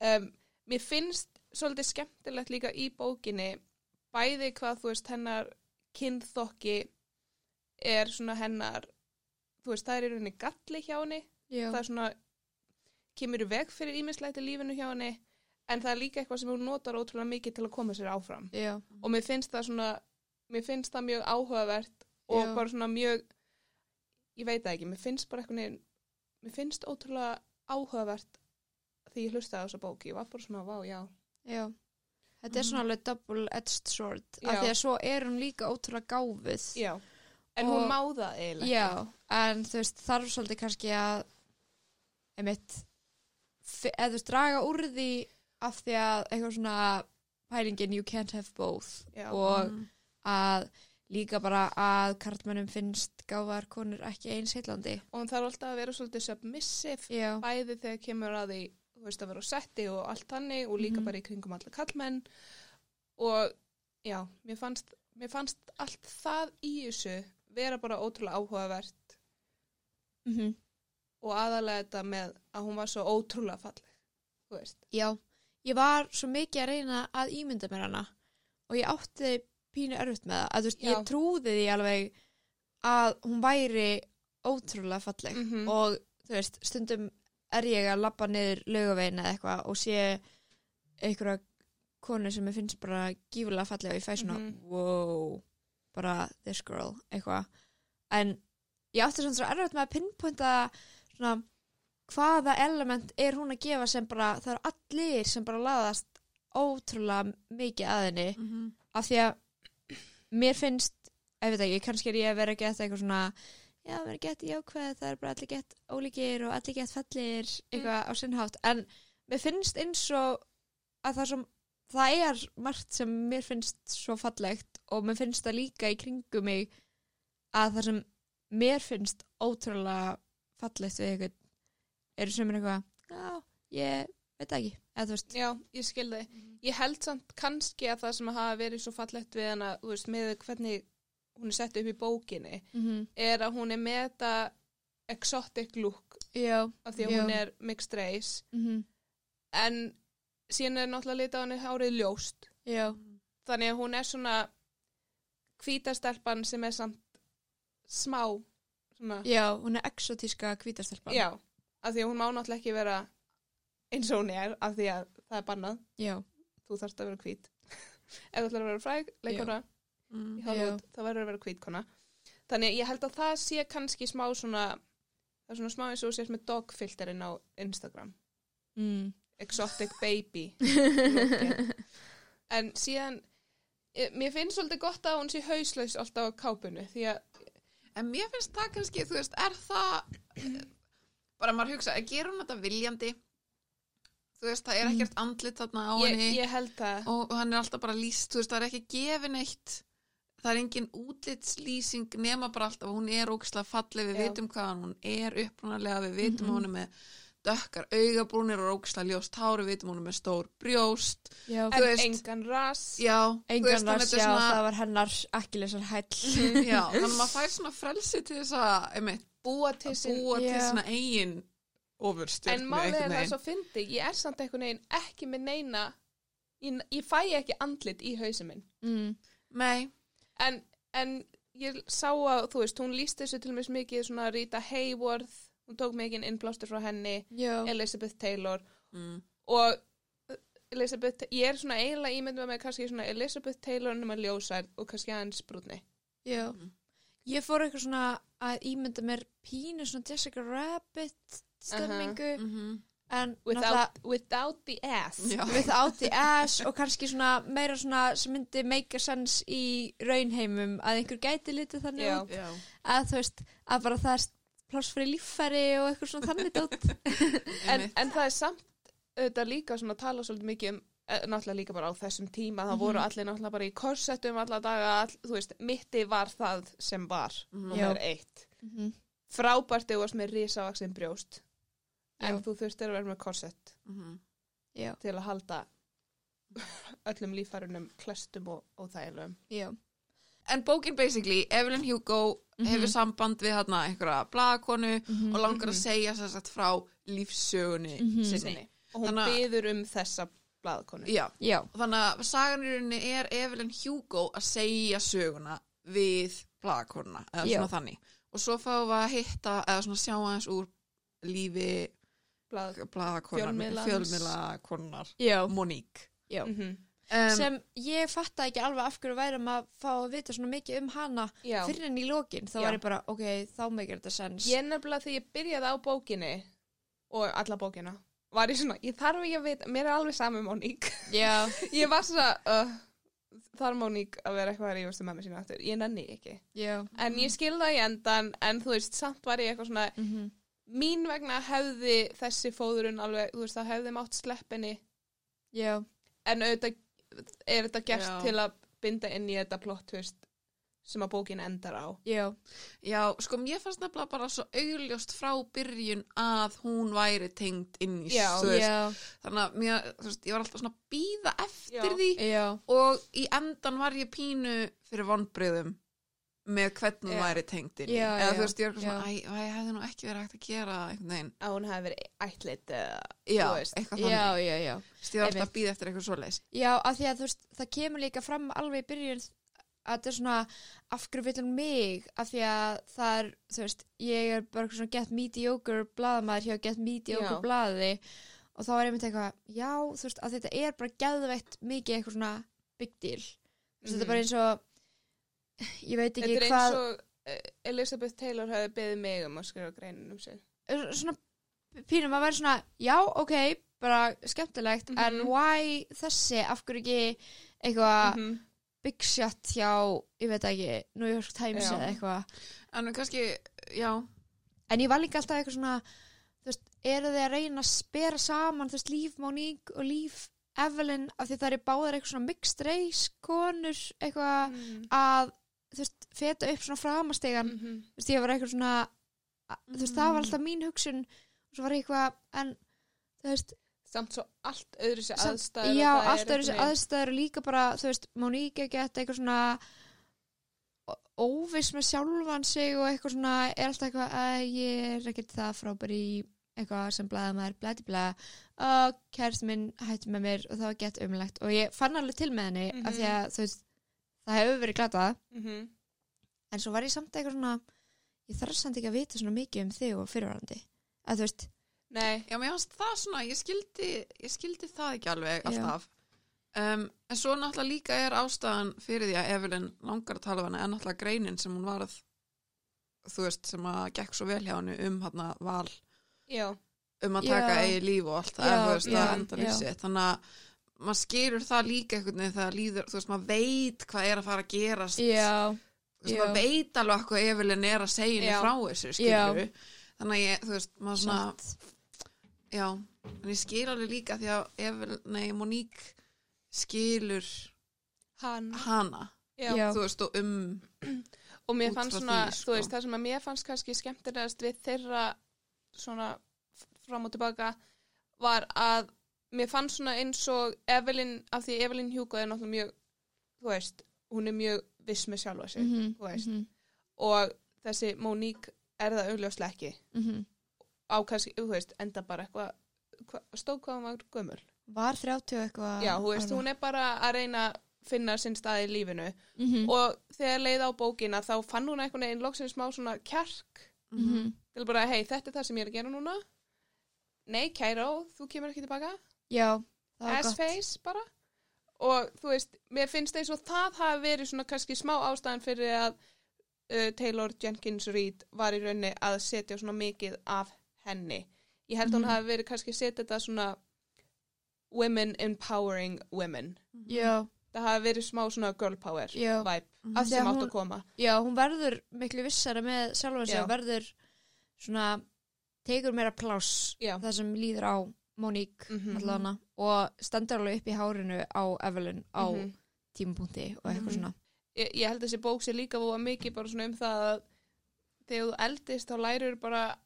S3: Um, mér finnst svolítið skemmtilegt líka í bókinni bæði hvað þú veist hennar kynþokki er svona hennar þú veist það er í rauninni galli hjá henni.
S1: Já,
S3: það er svona kemur í veg fyrir ímislegt í lífinu hjá henni en það er líka eitthvað sem hún notar ótrúlega mikið til að koma sér áfram.
S1: Já,
S3: og mér finnst það svona mér finnst það mjög áhugavert og
S1: Já.
S3: bara svona mjög ég veit ekki, mér finnst bara eitthvað mér finnst ótrúlega áhugavert því ég hlustaði á þessa bóki ég var bara svona, vá, já.
S1: Já þetta er svona alveg double-edged sword
S3: Já.
S1: af því að svo er hún líka ótrúlega gáfið
S3: já, en
S1: Og-
S3: hún má það eiginlega
S1: já, en þú veist þarf svolítið kannski að einmitt eða þú veist draga úr því af því að eitthvað svona pælingin you can't have both.
S3: Já.
S1: og að líka bara að karlmennum finnst gáfar konur ekki eins heitlandi
S3: og hún þarf alltaf að vera svolítið submissive
S1: já,
S3: bæði þegar kemur að því þú veist að vera á setti og allt þannig og líka
S1: Mhm.
S3: bara í kringum alla kallmenn og já, mér fannst, mér fannst allt það í þessu vera bara ótrúlega áhugavert
S1: mm
S3: og aðalega þetta með að hún var svo ótrúlega falleg, þú veist.
S1: Já, ég var svo mikið að reyna að ímynda mér hana og ég átti pínu örfitt með það að þú veist,
S3: Já.
S1: ég trúði því alveg að hún væri ótrúlega falleg
S3: Mhm.
S1: og þú veist, stundum er ég að labba niður laugavegin eða eitthvað og sé einhverja konu sem ég finnst bara gífulega falleg og ég fæ svona,
S3: Mhm.
S1: wow bara this girl, eitthvað en ég átti svona svo erfitt með að pinpointa svona hvaða element er hún að gefa sem bara, það eru allir sem bara laðast ótrúlega mikið að henni
S2: mm -hmm.
S1: af því að mér finnst, ef veit ekki, kannski er ég að vera að geta eitthvað svona já, vera að geta jákvæð, það er bara allir gett ólíkir og allir gett fallir eitthvað á sinnhátt, en mér finnst eins og að það, sem, það er margt sem mér finnst svo fallegt og mér finnst það líka í kringum mig að það sem mér finnst ótrúlega fallegt við eitthvað eru sem er eitthvað, já, ég veit ekki, eða þú veist.
S3: Já, ég skil þig. Ég held samt kannski að það sem hafa verið svo fallegt við hana, þú veist, með hvernig hún er sett upp í bókinni,
S1: mm -hmm.
S3: er að hún er með þetta exotic look
S1: já,
S3: af því að
S1: Já.
S3: hún er mixed race.
S1: Mm
S3: en síðan er náttúrulega litað hann hárið ljóst.
S1: Já,
S3: þannig að hún er svona hvítastelpan sem er samt smá svona,
S1: já, hún er exotíska hvítastelpan
S3: já, af því að hún má náttúrulega ekki vera eins og hún er af því að það er bannað, þú þarfst að vera hvít. Ef þú ætlar að vera fræg, leikona
S2: Mm.
S3: í Hollywood, það verður að vera hvítkona þannig ég held að það sé kannski smá svona það er svona smá eins og sést með dogfilterinn á Instagram.
S1: Mm.
S3: exotic baby. En síðan e, mér finnst svolítið gott að hún sé hauslaus alltaf á kápunu því að
S2: En mér finnst það kannski, þú veist, er það bara maður hugsa, að gera hún þetta viljandi? Þú veist, það er ekkert andlit þarna á
S3: ég,
S2: henni.
S3: ég held það.
S2: Og hann er alltaf bara líst, þú veist, það er ekki gefin eitt það er engin útlitslýsing nema bara alltaf, hún er ógislega falleg, við
S3: Já.
S2: vitum hvað hún er upprunalega, við vitum
S1: Mhm.
S2: að hún með dökkar augabrúnir og ógislega ljóst hár, við vitum hún með stór brjóst
S1: já,
S3: en
S2: veist-
S3: engan ras
S2: já,
S1: engan
S2: þetta er svona
S1: það var hennar akkilesar hæll
S2: já, þannig að maður fær svona frelsi til þess að, einmitt,
S3: búa til
S1: Já.
S2: svona eigin ofurstjörnu
S3: en málið er það svo fyndi ég er samt einhvern veginn ekki með neina ég, ég fæ ekki andlit í hausinn minn
S1: mm.
S2: Nei,
S3: en, en ég sá að þú veist, hún líst þessu til mér mikið svona Rita Hayworth hún tók mikið innblástur frá henni
S1: já,
S3: Elizabeth Taylor.
S2: Mm.
S3: og uh, Elizabeth, ég er svona eiginlega ímyndið með kannski svona Elizabeth Taylor nema ljósær og kannski aðeins brúnni
S1: já.
S2: Mhm.
S1: ég fór eitthvað svona að ímynda mér pínu svona Jessica Rabbit stemmingu
S2: Mm
S1: en náttúrulega
S3: without, without the ass
S2: Já.
S1: without the ass og kannski svona meira svona sem myndi make a sense í raunheimum að einhver gæti litið þannig
S3: Já.
S1: út
S2: Já,
S1: að þú veist að bara það er pláss fyrir líffæri og eitthvað svona þannig dótt
S3: en, en það er samt auðvitað líka svona tala svolítið mikið um eh, náttúrulega líka bara á þessum tíma það voru
S1: Mhm.
S3: allir náttúrulega bara í korsettum alla daga, all, þú veist, mitti var það sem var,
S2: Mhm.
S3: nummer eitt
S1: Mhm.
S3: frábært ef þú varst með risavaksin brjóst en þú þurftir að vera með korsett
S2: Mhm.
S1: já,
S3: til að halda öllum líffærunum klestum og, og þægilegum
S1: já,
S2: En bókin basically, Evelyn Hugo
S1: Mhm.
S2: hefur samband við hérna einhverja blaðakonu
S1: Mhm.
S2: og langar að
S3: Mhm.
S2: segja sér sagt frá lífsögunni
S1: Mhm.
S2: sinni.
S3: og hún
S2: Þannig
S3: byður um þessa blaðkonu
S2: Já,
S1: já,
S2: og þannig að sagan í rauninni er Evelyn Hugo að segja söguna við blaðakonuna, eða
S1: Já.
S2: svona þannig. Og svo fáum við að hitta, eða svona sjá aðeins úr lífi. Fjölmiðlakonar, Monique.
S1: já.
S3: mm
S2: Um,
S1: sem ég fatta ekki alveg af hverju værum að fá að vita svona mikið um hana
S3: já
S1: fyrir en í lokin, þá
S3: Já.
S1: var ég bara ok, þá meikir þetta sens
S3: Ég nefnilega þegar ég byrjaði á bókinni og alla bókina var ég svona, ég þarf ekki að vita, mér er alveg saman Móník.
S1: já,
S3: ég var svona, uh, þarf Móník að vera eitthvað að rífast um mér sína aftur. Ég nenni ekki.
S1: já
S3: En ég skil það í endan, en þú veist, samt var ég eitthvað svona,
S1: mm
S3: mín vegna hefði þessi fóðurinn alveg, þú veist, það hefði mátt sleppinni,
S1: já,
S3: en auðvitað er þetta gert
S2: Já.
S3: til að binda inn í þetta plott, þú veist, sem að bókin endar á.
S1: Já,
S2: Já, sko, mér fannst nefnilega bara svo augljóst frá byrjun að hún væri tengd inn í,
S3: Já,
S2: þú veist, þannig að mér, þú veist, ég var alltaf svona að býða eftir
S3: Já.
S2: því
S1: já,
S2: og í endan var ég pínu fyrir vonbreyðum með hvernig hún væri tengd inn í. Eða
S1: já,
S2: þú veist, ég
S1: já.
S2: svona, æ, ég hefði nú ekki verið hægt að gera það einhvern veginn,
S3: Að hún hefði verið ætlit eða,
S2: já, eitthvað þannig,
S1: já, já.
S2: ég var alltaf að býða eftir eitthvað svoleiðis.
S1: Já, af því að þú veist, það kemur líka fram alveg í byrjun að þetta er svona af hverju vill hún mig af því að það er, þú veist, ég er bara svona get mediocre blaðamaður hjá get mediocre
S3: Já.
S1: blaði og þá er einmitt eitthvað, já, þú veist, að þetta er bara geðveitt mikið eitthvað svona big deal. Þú veist, þetta er bara eins og ég veit ekki
S3: Þetta er
S1: hvað
S3: eins og eh, Elizabeth Taylor hefði beðið mig um að skrifa greinin um sig.
S1: svona pínum að vera svona, já, ok bara skemmtilegt,
S3: Mhm.
S1: en why þessi, af hverju ekki eitthvað
S3: Mhm.
S1: big shot hjá, ég veit ekki, New York Times eða eitthvað.
S2: En kannski, já,
S1: En ég var líka alltaf eitthvað svona, þú veist, eru þið að reyna að spera saman, þú veist, líf Monique og líf Evelyn, af því það er báðar eitthvað svona mixed race konur, eitthvað
S3: Mhm.
S1: að, þú veist, feta upp svona framastegan,
S3: Mhm.
S1: þú veist, ég var eitthvað svona, þú veist, það var
S2: Mm.
S1: alltaf mín hugsun, og svo var ég eitthvað, en, þú veist,
S3: Samt svo allt öðru sér aðstæður.
S1: já, allt
S3: einhvern veginn-
S1: aðstæður og líka bara, þú veist, Monique er gett eitthvað svona ó- óviss með sjálfan sig og eitthvað svona, er alltaf eitthvað að ég er ekkert það frábær í eitthvað sem blæða maður, blæti blæða og kærst minn hætti með mér og það var gett umlegt og ég fann alveg til með henni af
S3: Mhm.
S1: því að þú veist, það hefur verið glatað
S3: Mhm.
S1: en svo var ég samt eitthvað svona ég þarf samt ekki að vita svona mikið um þig og fyrirvarandi að þú veist,
S3: Nei,
S2: já, mér fannst það svona, ég skildi, ég skildi það ekki alveg alltaf. Um, en svo náttúrulega líka er ástæðan fyrir því að Evelyn langar að tala hana en náttúrulega greinin sem hún varð þú veist, sem að gekk svo vel hjá henni um hérna val
S3: já.
S2: um að taka eigi líf og allt það, þú veist,
S1: já,
S2: að enda lífsitt þannig að maður skilur það líka einhvern veginn þegar líður, þú veist, maður veit hvað er að fara að gerast
S1: já,
S2: þú veist,
S1: já.
S2: maður veit alveg hvað Evelyn er að segja henni
S3: Já.
S2: frá þessu, skilur þannig að ég, þú veist, maður svona já, en ég skil alveg líka því að Evelyn, nei, Monique skilur
S3: Hann.
S2: hana
S3: Já.
S1: Já.
S2: þú veist, og um
S3: Og mér fannst svona,
S2: því, sko.
S3: þú veist, það sem að mér fannst kannski skemmtilegast við þeirra svona fram og tilbaka var að mér fannst svona eins og Evelyn, af því Evelyn Hugo er náttúrulega mjög, þú veist, hún er mjög viss með sjálfa sig, veist,
S1: mhm,
S3: og þessi Monique er það augljóslega ekki.
S1: Mhm.
S3: á kannski, þú veist, enda bara eitthvað, hva, stóð hvað hún var gömul.
S1: var 30 og eitthvað
S3: Já, þú veist, hún er bara að reyna að finna sinn stað í lífinu.
S1: Mhm,
S3: og þegar leið á bókina þá fann hún einhvern veginn loksins smá svona kjark.
S1: Mhm.
S3: til bara, hei, þetta er það sem ég er að gera núna. Nei, Kæró, þú kemur ekki tilbaka
S1: já, það var gott.
S3: S-face bara. Og þú veist, mér finnst eins og það hafi verið svona kannski smá ástæðan fyrir að uh, Taylor Jenkins Reid var í raunni að setja svona mikið af henni. Ég held að
S1: Mhm.
S3: hún hafi verið kannski að setja þetta svona women empowering women.
S1: Já,
S3: það hafi verið smá svona girl power
S1: Já.
S3: vibe
S1: Af því
S3: sem átt að koma.
S1: Já, hún verður miklu vissara með sjálfa sig
S3: Já.
S1: og verður svona tekur meira pláss það sem líður á Monique
S3: Mhm.
S1: allana og stendur alveg upp í hárinu á Evelyn á
S3: Mhm.
S1: tímapunkti og eitthvað
S3: Mhm.
S1: svona
S3: ég, ég held að þessi bók sé líka voða mikið bara svona um það að þegar þú eldist þá lærir bara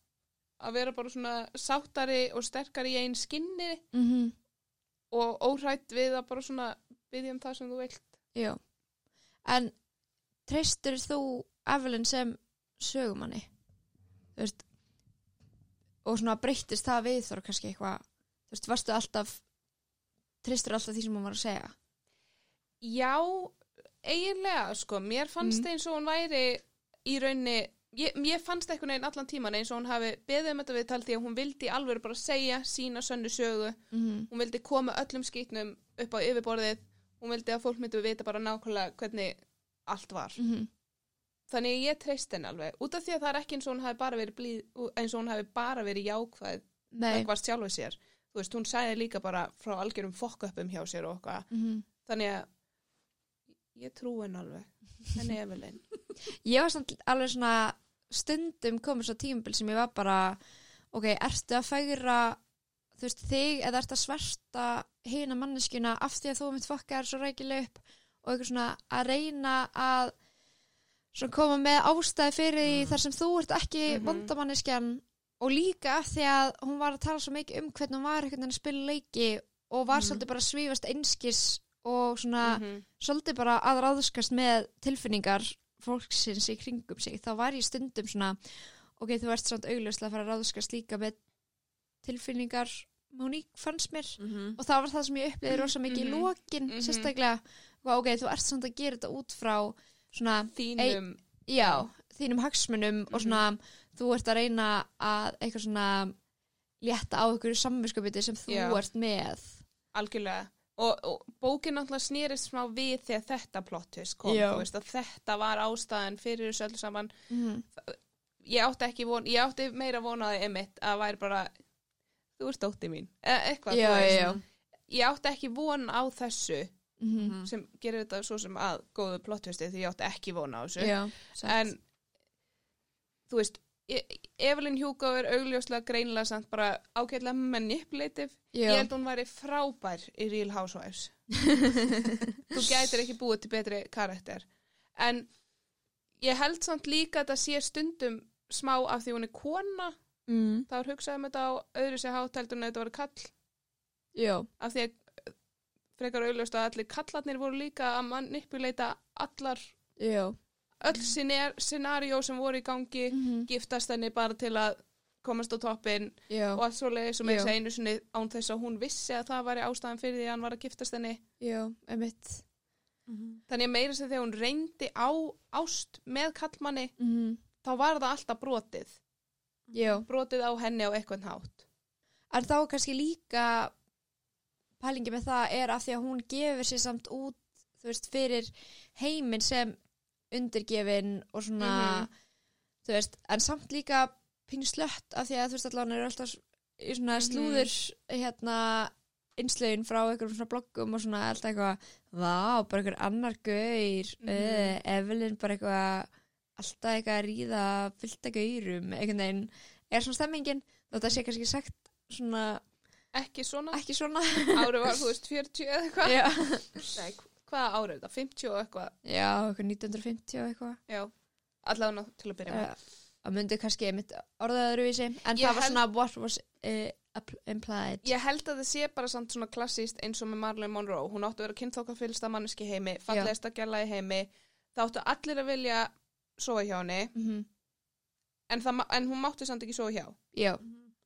S3: að vera bara svona sáttari og sterkari í einn skinni
S1: mm -hmm.
S3: og óhrætt við að bara svona byggja um það sem þú vilt
S1: já en treystir þú Evelyn sem sögumanni þú veist og svona breyttist það við þar kannski eitthvað þú veist, varstu alltaf treystir alltaf því sem hún var að segja?
S3: Já, eiginlega sko, mér fannst
S1: Mm.
S3: eins og hún væri í raunni ég, mér fannst einhvern veginn allan tíman eins og hún hafi beðið um þetta viðtal því að hún vildi alveg bara segja sína sönnu sögu.
S1: Mm
S3: hún vildi koma öllum skýtnum upp á yfirborðið. Hún vildi að fólk myndi vita bara nákvæmlega hvernig allt var.
S1: Mm
S3: þannig að ég treyst henni alveg. Út af því að það er ekki eins og hún hafi bara verið blíð, eins og hún hafi bara verið jákvæð
S1: nei.
S3: eitthvað sjálfu sér þú veist, hún sagði líka bara frá algjörum fokköpum hjá sér og eitthvað
S1: mm -hmm.
S3: þannig að ég trú henni alveg henni Evelyn
S1: ég var samt alveg svona stundum komið svo tímabil sem ég var bara ok, ertu að færa þú veist, þig eða ertu að sverta hina manneskjuna af því að þú mitt fokka er svo rækileg upp og eitthvað svona að reyna að svona koma með ástæði fyrir því þar sem þú ert ekki mm
S3: Mhm.
S1: vondamanneskjan og líka af því að hún var að tala svo mikið um hvernig hún var einhvern veginn að spila leiki og var
S2: Mhm.
S1: svolítið bara að svífast einskis og svona
S3: Mhm.
S1: svolítið bara að ráðskast með tilfinningar fólksins í kringum sig þá var ég stundum svona ok, þú ert samt augljóslega að fara að ráðskast líka með tilfinningar Monique fannst mér
S2: Mhm.
S1: og það var það sem ég upplýði rosa mikið í
S3: Mhm.
S1: lokin
S3: Mhm.
S1: sérstaklega, ok, þú ert samt að gera þetta út frá svona
S3: þínum
S1: já, þínum hagsmunum og svona, þú ert að reyna að eitthvað svona létta á ykkur samvinskapiti sem þú
S3: Já.
S1: ert með.
S3: Algjörlega. Og, og bókin náttúrulega snýrist smá við þegar þetta plottus kom veist að þetta var ástæðan fyrir þessu öllu saman.
S1: Mm.
S3: ég átti ekki von, ég átti meira vonaði emitt að væri bara þú ert dótti mín, eða eitthvað
S1: Já, já, já.
S3: ég átti ekki von á þessu
S1: Mm
S3: sem gerir þetta svo sem að góðu plottusti því ég átti ekki von á þessu. En þú veist E- Evelyn Hugo er augljóslega greinlega samt bara ágætlega manipulative.
S1: Já.
S3: ég held hún væri frábær í Real Housewives. Þú gætir ekki búið til betri karakter. En ég held samt líka að það sé stundum smá af því hún er kona.
S1: Mm.
S3: þá er hugsaðum þetta á öðru sér háteldur en þetta var kall
S1: já,
S3: af því að eh, frekar augljóst að allir kallarnir voru líka að manipulata allar
S1: já
S3: öll scenario sem voru í gangi
S1: mm
S3: giftast henni bara til að komast á toppin
S1: já,
S3: og allt með
S1: Já.
S3: þess að einu sinni án þess að hún vissi að það væri ástæðan fyrir því að hann var að giftast henni.
S1: Já, emitt
S2: Mhm.
S3: þannig að meira sem þegar hún reyndi á ást með kallmanni
S1: mm.
S3: þá var það alltaf brotið.
S1: Já,
S3: brotið á henni á eitthvað hátt.
S1: En þá kannski líka pælingi með það er af því að hún gefur sér samt út þú veist, fyrir heiminn sem undirgefin og svona
S3: Mhm.
S1: þú veist, en samt líka pínu slött af því að þú veist allan eru alltaf í svona
S3: Mhm.
S1: slúður hérna innslögin frá einhverjum svona bloggum og svona alltaf eitthvað vá, bara einhver annar gaur
S3: Mhm.
S1: uh, Evelyn bara eitthvað alltaf eitthvað að ríða fyllt að gaurum, einhvern veginn er svona stemmingin, þetta sé kannski sagt svona,
S3: ekki svona,
S1: svona
S3: árið var þú veist 40 eða eitthvað hvaða árið er þetta, 50 og eitthvað?
S1: Já, eitthvað 1950 og eitthvað.
S3: Já, allavega til að byrja með.
S1: Uh, að myndi kannski einmitt orðað öðruvísi en
S3: Ég
S1: það var
S3: held-
S1: svona what was uh, implied.
S3: Ég held að það sé bara samt svona klassíst eins og með Marilyn Monroe. Hún áttu að vera kynþokkafylsta manneski heimi, fallegasta gæla í heimi. Það áttu allir að vilja sofa hjá henni,
S1: mm
S3: en, það, en hún mátti samt ekki sofa hjá.
S1: já,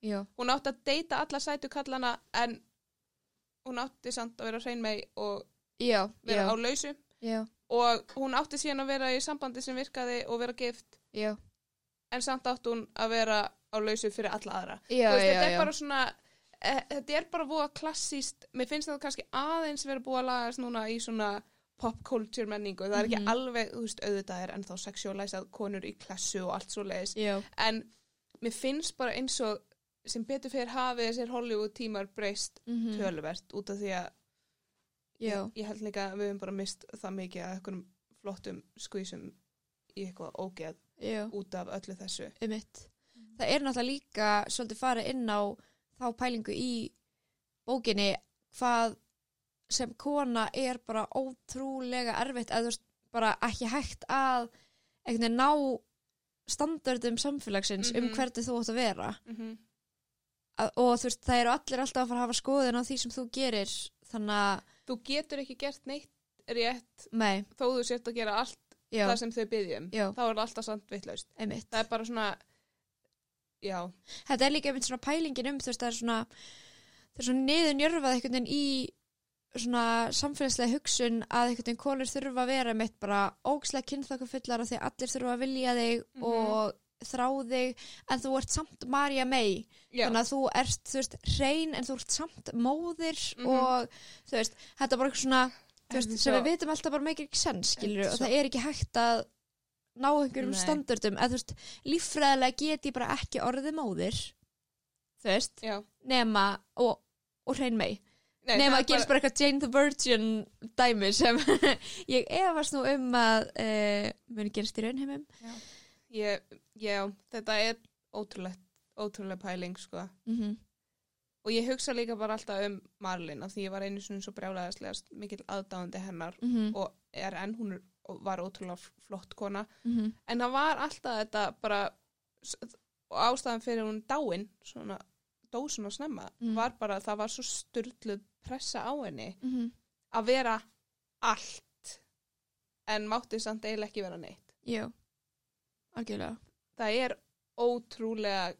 S1: já,
S3: Hún átti að deyta alla sætu kallana, en hún átti samt að vera hrein með og
S1: já,
S3: vera
S1: já,
S3: á lausu.
S1: já,
S3: Og hún átti síðan að vera í sambandi sem virkaði og vera gift,
S1: já,
S3: en samt átti hún að vera á lausu fyrir alla aðra.
S1: já,
S3: Þú veist,
S1: já,
S3: þetta er
S1: já.
S3: bara svona e, þetta er bara búið klassíst mér finnst þetta kannski aðeins vera búið að lagast núna í svona pop culture menningu. Það er ekki
S1: Mhm.
S3: alveg, þú veist, auðvitað er ennþá sexualisað konur í klassu og allt svo leiðis
S1: já,
S3: en mér finnst bara eins og sem betur fyrir hafið þessir Hollywood tímar breyst
S1: mhm,
S3: töluvert út af því að
S1: já,
S3: ég, held líka að við höfum bara mist það mikið að einhverjum flottum skvísum í eitthvað ógeð
S1: já,
S3: út af öllu þessu.
S1: Um mitt það er náttúrulega líka svolítið farið inn á þá pælingu í bókinni hvað sem kona er bara ótrúlega erfitt eða þú veist bara ekki hægt að veginn ná standardum samfélagsins um
S3: Mhm.
S1: hvernig þú átt að vera.
S3: Mm -hmm.
S1: að, og þú veist það eru allir alltaf að fara að hafa skoðun á því sem þú gerir þannig að,
S3: þú getur ekki gert neitt rétt
S1: nei,
S3: þó þú sért að gera allt
S1: já,
S3: það sem þau byggjum þá er það alltaf samt
S1: einmitt.
S3: Það er bara svona já,
S1: þetta er líka einmitt svona pælingin um þú veist það er svona það er svona niður njörfað einhvern veginn í svona samfélagslega hugsun að einhvern veginn konur þurfa að vera mitt bara ógslega kynþokkafullar af því að allir þurfa að vilja þig
S3: Mhm.
S1: og þrá þig en þú ert samt Marja May
S3: já.
S1: þannig að þú ert, þú veist, hrein en þú ert samt móðir
S3: Mhm.
S1: og þú veist, þetta er bara eitthvað svona veist,
S3: En
S1: sem við vitum alltaf bara meikir ekki sens skilur,
S3: En
S1: og það er ekki hægt að ná einhverjum standardum eða þú veist, líffræðilega get ég bara ekki orðið móðir þú veist,
S3: já.
S1: nema og, og hrein mei
S3: Nei,
S1: nema að
S3: er
S1: gerist bara eitthvað Jane the Virgin dæmi sem ég efast nú um að uh, muni gerast í raunheimum
S3: ég, já, þetta er ótrúlegt ótrúlega pæling sko
S1: mm -hmm.
S3: og ég hugsa líka bara alltaf um Marlin af því ég var einu svona svo brjálæðislega mikil aðdáðandi hennar
S1: Mm -hmm.
S3: og er enn hún og var ótrúlega flott kona
S1: Mhm.
S3: en það var alltaf þetta bara og ástæðan fyrir hún dáin svona dó svona snemma
S1: Mm.
S3: var bara að það var svo styrluð pressa á henni
S1: Mhm.
S3: að vera allt en mátti samt eiginlega ekki vera neitt
S1: Já, algjörlega
S3: það er ótrúlega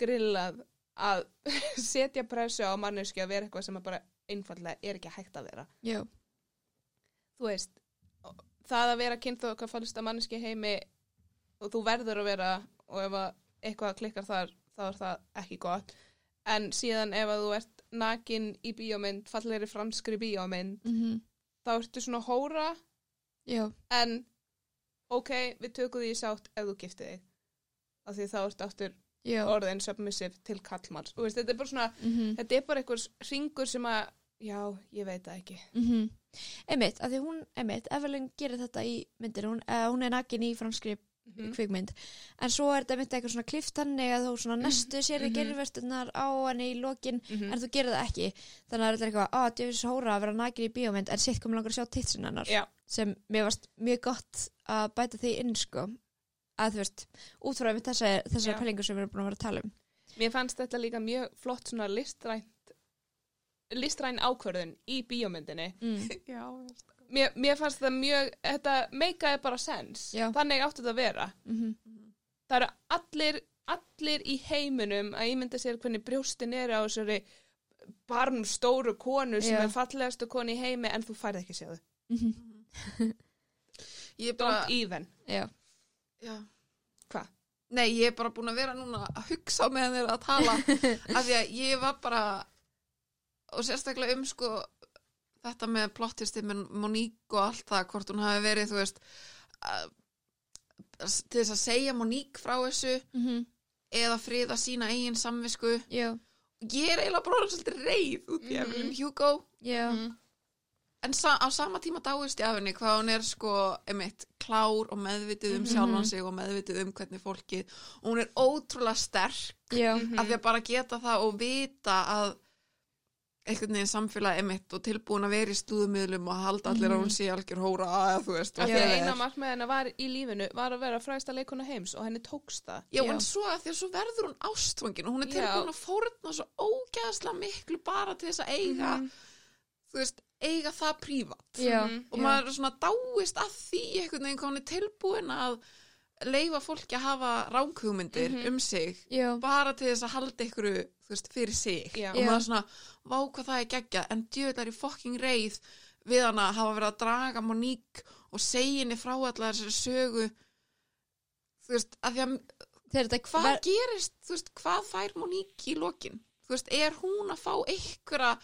S3: grillað að setja pressu á manneski að vera eitthvað sem bara einfallega er ekki hægt að vera.
S1: Já,
S3: þú veist það að vera kynþó hvað fannst að manneski heimi og þú verður að vera og ef að eitthvað klikkar þar þá er það ekki gott. En síðan ef að þú ert nakin í bíómynd, fallegri franskri bíómynd
S1: mhm.
S3: þá ertu svona hóra
S1: Já,
S3: en ok, við tökum því í sátt ef þú giftið þig af því þá ertu
S1: já.
S3: orðin submissive til kallmanns og veist, þetta er bara svona,
S1: mhm.
S3: þetta er bara einhvers ringur sem að, já, ég veit það ekki.
S1: Mhm. Einmitt, af því hún, einmitt, Evelyn gerir þetta í myndinu, hún, uh, hún er nakin í franskri
S3: Mhm.
S1: kvikmynd, en svo er þetta einmitt eitthvað svona klift þannig að þú svona næstu sér í
S3: Mhm.
S1: gerðverstunar á henni í lokin,
S3: Mhm.
S1: en þú gerir það ekki. Þannig að þetta er eitthvað, að djöfis hóra að vera nakin í bíómynd, en sitt komið langar að sjá titsin hennar
S3: Já,
S1: sem mér varst mjög gott að bæta því inn, sko að þú veist, út frá einmitt þessar, þessar
S3: Já.
S1: pælingu sem við erum búin að vera að tala um
S3: mér fannst þetta líka mjög flott svona listrænt listræn ákvörðun í bíómyndinni
S1: mm.
S2: Já,
S3: mér, mér fannst það mjög, þetta meikaði bara sens,
S1: Já.
S3: þannig átti þetta að vera
S1: Mm
S3: það eru allir allir í heiminum að ímynda sér hvernig brjóstin er á þessari barn stóru konu sem
S1: Já.
S3: er fallegastu konu í heimi en þú færð ekki séð
S1: -hmm.
S2: Ég er bara,
S3: don't even
S1: Já,
S2: já.
S3: Hvað?
S2: Nei, ég er bara búin að vera núna að hugsa á meðan þeir að tala. Af því að ég var bara og sérstaklega um sko þetta með plottisti með Monique og allt það, hvort hún hafi verið þú veist að, til þess að segja Monique frá þessu
S1: mm
S2: eða friða sína eigin samvisku.
S1: Já,
S2: ég er eiginlega bara svolítið reið út í
S3: Mhm.
S2: Evelyn Hugo.
S1: Já
S2: en sa á sama tíma dáist ég af henni hvað hún er sko emitt klár og meðvitið um
S3: Mhm.
S2: sjálfan sig og meðvitið um hvernig fólki og hún er ótrúlega sterk
S1: já,
S3: Mhm.
S2: af því að bara geta það og vita að einhvern veginn samfélag emitt og tilbúin að vera í stúðumíðlum og halda allir að hún sé algjör hóra eða þú veist
S3: að
S2: er.
S3: eina markmiðina var í lífinu var að vera fræsta leikona heims og henni tókst það.
S2: Já,
S1: Já.
S2: en svo að því að svo verður hún ástfangin og hún er
S3: Já.
S2: tilbúin að fórna svo ógeðslega miklu bara til þess að eiga
S3: Mhm.
S2: Þú veist, eiga það prívat
S3: Mhm.
S2: og
S1: já.
S2: maður er svona dáist að því einhvern veginn er tilbúin að leifa fólki að hafa ránkugmyndir
S3: Mhm.
S2: um sig
S1: já,
S2: bara til þess að halda ykkur þú veist, fyrir sig
S3: Já.
S2: og maður er svona, vá hvað það er geggja en djöðlar í fokking reið við hana að hafa verið að draga Monique og segja henni frá allar þessari sögu þú veist, að því að
S1: þetta
S2: hvað
S1: ver-
S2: gerist, þú veist, hvað fær Monique í lokin, þú veist, er hún að fá einhverja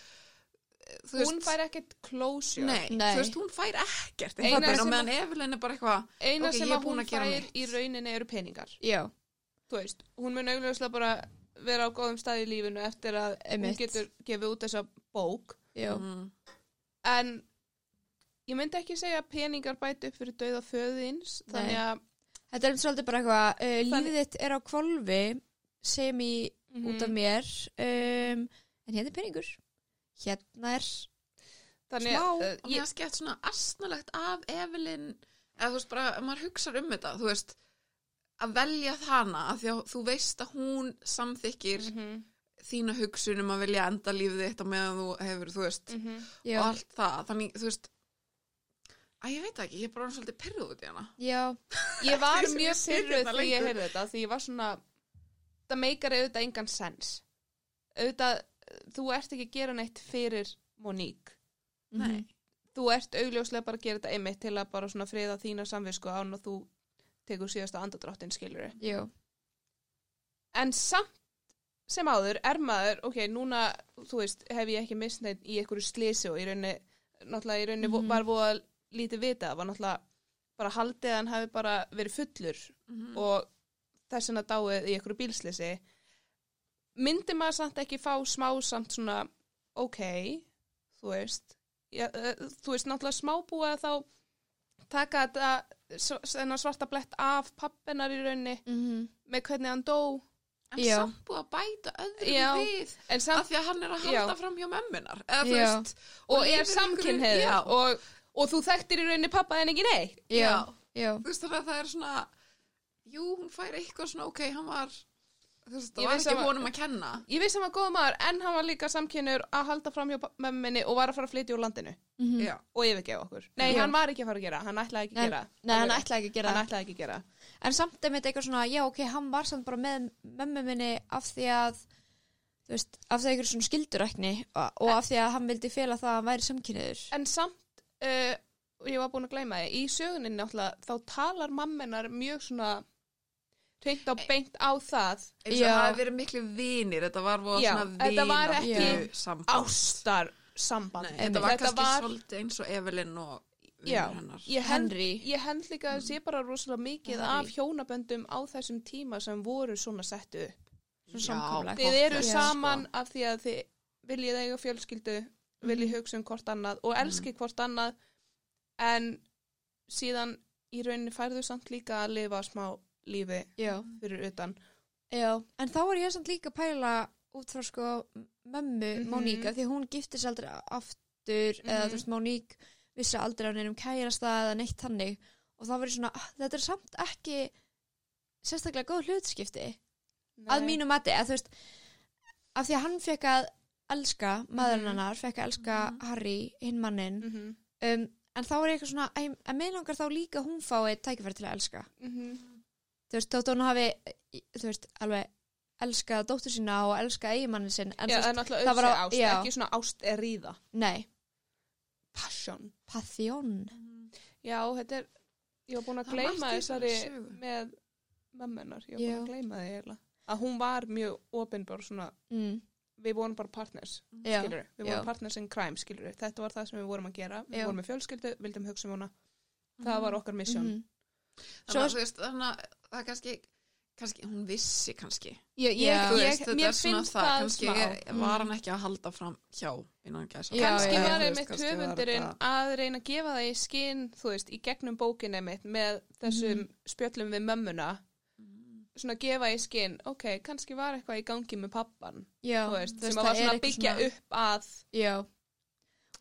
S2: þú veist,
S3: Hún fær ekkert closure.
S2: Nei,
S1: Nei.
S2: þú veist, hún fær ekkert
S3: Eina sem
S2: er bara eitthvað
S3: Eina
S2: Ok,
S3: sem hún fær
S2: mitt.
S3: í rauninni eru peningar.
S1: já,
S3: Þú veist, hún mun augljóslega bara vera á góðum stað í lífinu eftir að
S1: Einmitt.
S3: hún getur gefið út þessa bók.
S1: já,
S2: mm,
S3: En ég myndi ekki segja að peningar bæti upp fyrir dauða föðins. Þannig að
S1: þetta er svolítið bara eitthvað uh, lífið þitt er á kvolfi sem í út af mér um, en hérna er peningur hérna er
S3: Þannig að
S2: mér
S3: ég,
S2: er skemmt svona astnalegt af Evelyn eða þú veist bara, maður hugsar um þetta þú veist, að velja þana af því að þú veist að hún samþykir
S3: Mhm,
S2: þína hugsun um að vilja enda lífið þitt á meðan þú hefur, þú veist
S3: mhm.
S1: já,
S2: og allt það, þannig, þú veist að ég veit ekki, ég er bara svolítið pyrruð út í hana.
S1: Já,
S3: Ég var mjög
S2: hérna
S3: því ég heyrði þetta því ég var svona það meikar auðvitað engan sens. Auðvitað, þú ert ekki að gera neitt fyrir Monique.
S1: Mhm,
S3: þú ert augljóslega bara að gera þetta einmitt til að bara svona friða þína samvisku án og þú tekur síðasta andadráttin skilur
S1: já,
S3: en samt sem áður er maður, ok, núna þú veist, hef ég ekki mist neitt í einhverju slisi og í rauninni, náttúrulega í rauninni mm var búið að lítið vita, það var náttúrulega bara haldið að hann hafi bara verið fullur
S2: mm.
S3: og þess vegna dáið í einhverju bílslisi myndi maður samt ekki fá smá samt svona ok, þú veist ja, uh, þú veist náttúrulega smábúið að þá taka þetta svarta blett af pappinar í raunni
S1: mhm,
S3: með hvernig hann dó
S2: en
S1: Já.
S2: samt búið að bæta öðrum
S3: Já.
S2: við
S3: en samt
S2: af því að hann er að
S3: Já.
S2: halda fram hjá mömmunar eða þú
S1: Já.
S2: veist
S3: og
S2: lifir
S3: er
S2: Já.
S3: og, og þú þekktir í rauninni pappa en ekki neitt
S1: já, já,
S2: þú veist þannig að það er svona jú, hún fær eitthvað svona ok, hann var veist,
S3: Ég veist
S2: ekki
S3: að
S2: honum að kenna.
S3: Ég vissi hann var góð maður en hann var líka samkynur að halda fram hjá mömminni og var að fara að flytja úr landinu.
S1: Mhm.
S2: já,
S3: og yfirgefa okkur. Nei,
S1: Já.
S3: hann var ekki að fara að gera, hann ætlaði ekki að
S1: Nei,
S3: gera.
S1: nei, hann
S3: Alveg.
S1: ætlaði ekki að gera
S3: hann ætlaði ekki að gera.
S1: En samt er mitt eitthvað svona, já ok, hann var samt bara með mömmu minni af því að þú veist, af því að einhver svona skildurækni og, og af því að hann vildi fela það að hann væri samkynniður
S3: en samt uh, ég var búin reynd á beint á það
S2: eins og
S1: Já.
S2: það hafi verið miklu vinir þetta var voða
S3: Já,
S2: svona
S3: þetta var
S2: vináttu
S1: ekki
S2: samband
S3: ástar samband
S2: Nei, þetta var kannski
S3: var,
S2: svolítið eins og Evelyn og
S3: Já,
S2: vinur hennar
S3: ég held,
S1: Henry.
S3: ég held líka að það sé bara rosalega mikið
S1: Henry.
S3: af hjónaböndum á þessum tíma sem voru svona settu upp
S2: Já,
S1: samkomulag.
S3: þið eru
S1: Já.
S3: saman af því að þið viljið eiga fjölskyldu viljið
S1: Mhm.
S3: hugsa um hvort annað og elski hvort annað en síðan í rauninni færðu samt líka að lifa smá lífi
S1: Já,
S3: fyrir utan
S1: já, en þá er ég samt líka að pæla út frá sko mömmu
S3: Mhm.
S1: Móníka því hún gifti sér aldrei aftur eða
S3: Mhm.
S1: þú veist Móník vissi aldrei á neinum kærasta eða neitt þannig og þá verið svona, ah, þetta er samt ekki sérstaklega góð hlutskipti að mínu mati, að þú veist af því að hann fekk að elska maðurinn
S3: Mhm.
S1: hennar, fekk að elska
S2: Mhm.
S1: Harry, hinn mannin
S3: mm -hmm.
S1: um, en þá er ég eitthvað svona að, að mig langar þá líka hún fái tækifæri til að elska
S3: Mhm.
S1: Þú veist, þótt hún hafi þú veist, alveg elskað dóttur sína og elskað eigimannin sinn en
S3: Já,
S1: veist,
S3: en
S1: það var
S3: auðvitað ást,
S1: já.
S3: ekki svona ást er ríða.
S1: Nei,
S3: passion.
S1: Pathjón
S3: Já, þetta er, ég var búin að
S2: Það í
S3: þessari með mömmunar, ég var búin að gleyma því eiginlega. Að hún var mjög opinbar svona,
S1: mm,
S3: við vorum bara partners,
S1: já,
S3: skilur við,
S1: já.
S3: vorum partners in crime, skilur þetta var það sem við vorum að gera, við
S1: Já.
S3: vorum með fjölskyldu, vildum hugsa um hana, það var okkar mission.
S1: mhm.
S2: þannig
S1: Svo-
S2: að þú veist, þannig að það er kannski kannski, hún vissi kannski
S3: Ég, ég, ég,
S2: veist, þetta
S3: mér finnst það,
S2: kannski
S3: smá.
S2: var hann ekki að halda fram hjá
S3: Kannski
S1: já,
S3: var
S2: var
S3: höfundurinn
S2: þetta-
S3: að reyna að gefa það í skinn, þú veist, í gegnum bókin einmitt með þessum
S1: Mhm.
S3: spjöllum við mömmuna,
S2: Mm.
S3: svona gefa í skinn, ok, kannski var eitthvað í gangi með pappan,
S1: já,
S3: veist, sem að var
S1: það
S3: svona að byggja
S1: svona-
S3: upp að,
S1: já,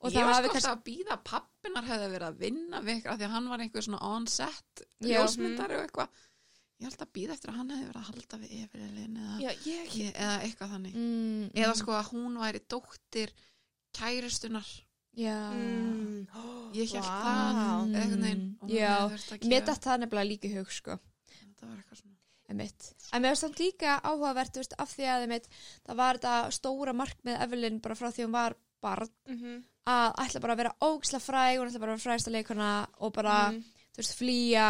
S1: og
S2: ég
S1: það
S2: var sko
S1: kannski
S2: að býða að pappinar hefði verið að vinna við eitthvað því að hann var einhver svona on-set
S1: Já.
S2: ljósmyndari og eitthvað ég held að býða eftir að hann hefði verið að halda við Evelyn eða,
S3: já, ég,
S2: ég, eða eitthvað þannig.
S1: Mm,
S2: eða sko að hún væri dóttir kæristunar
S1: já,
S3: mm,
S2: ég held
S3: Vá.
S2: það
S1: Mm,
S2: eða einhvern veginn og hún
S1: já.
S2: hefði þurft að
S1: mér datt það nefnilega líka hug sko.
S2: Þetta var eitthvað svona.
S1: Einmitt. En mér finnst það líka áhugavert veist, af því að einmitt, það var þetta stóra markmið Evelyn bara frá því hún var barn
S3: mhm,
S1: að ætla bara að vera ógislega fræg hún ætla bara að vera frægsta leikona og bara
S3: mhm,
S1: þú veist, flýja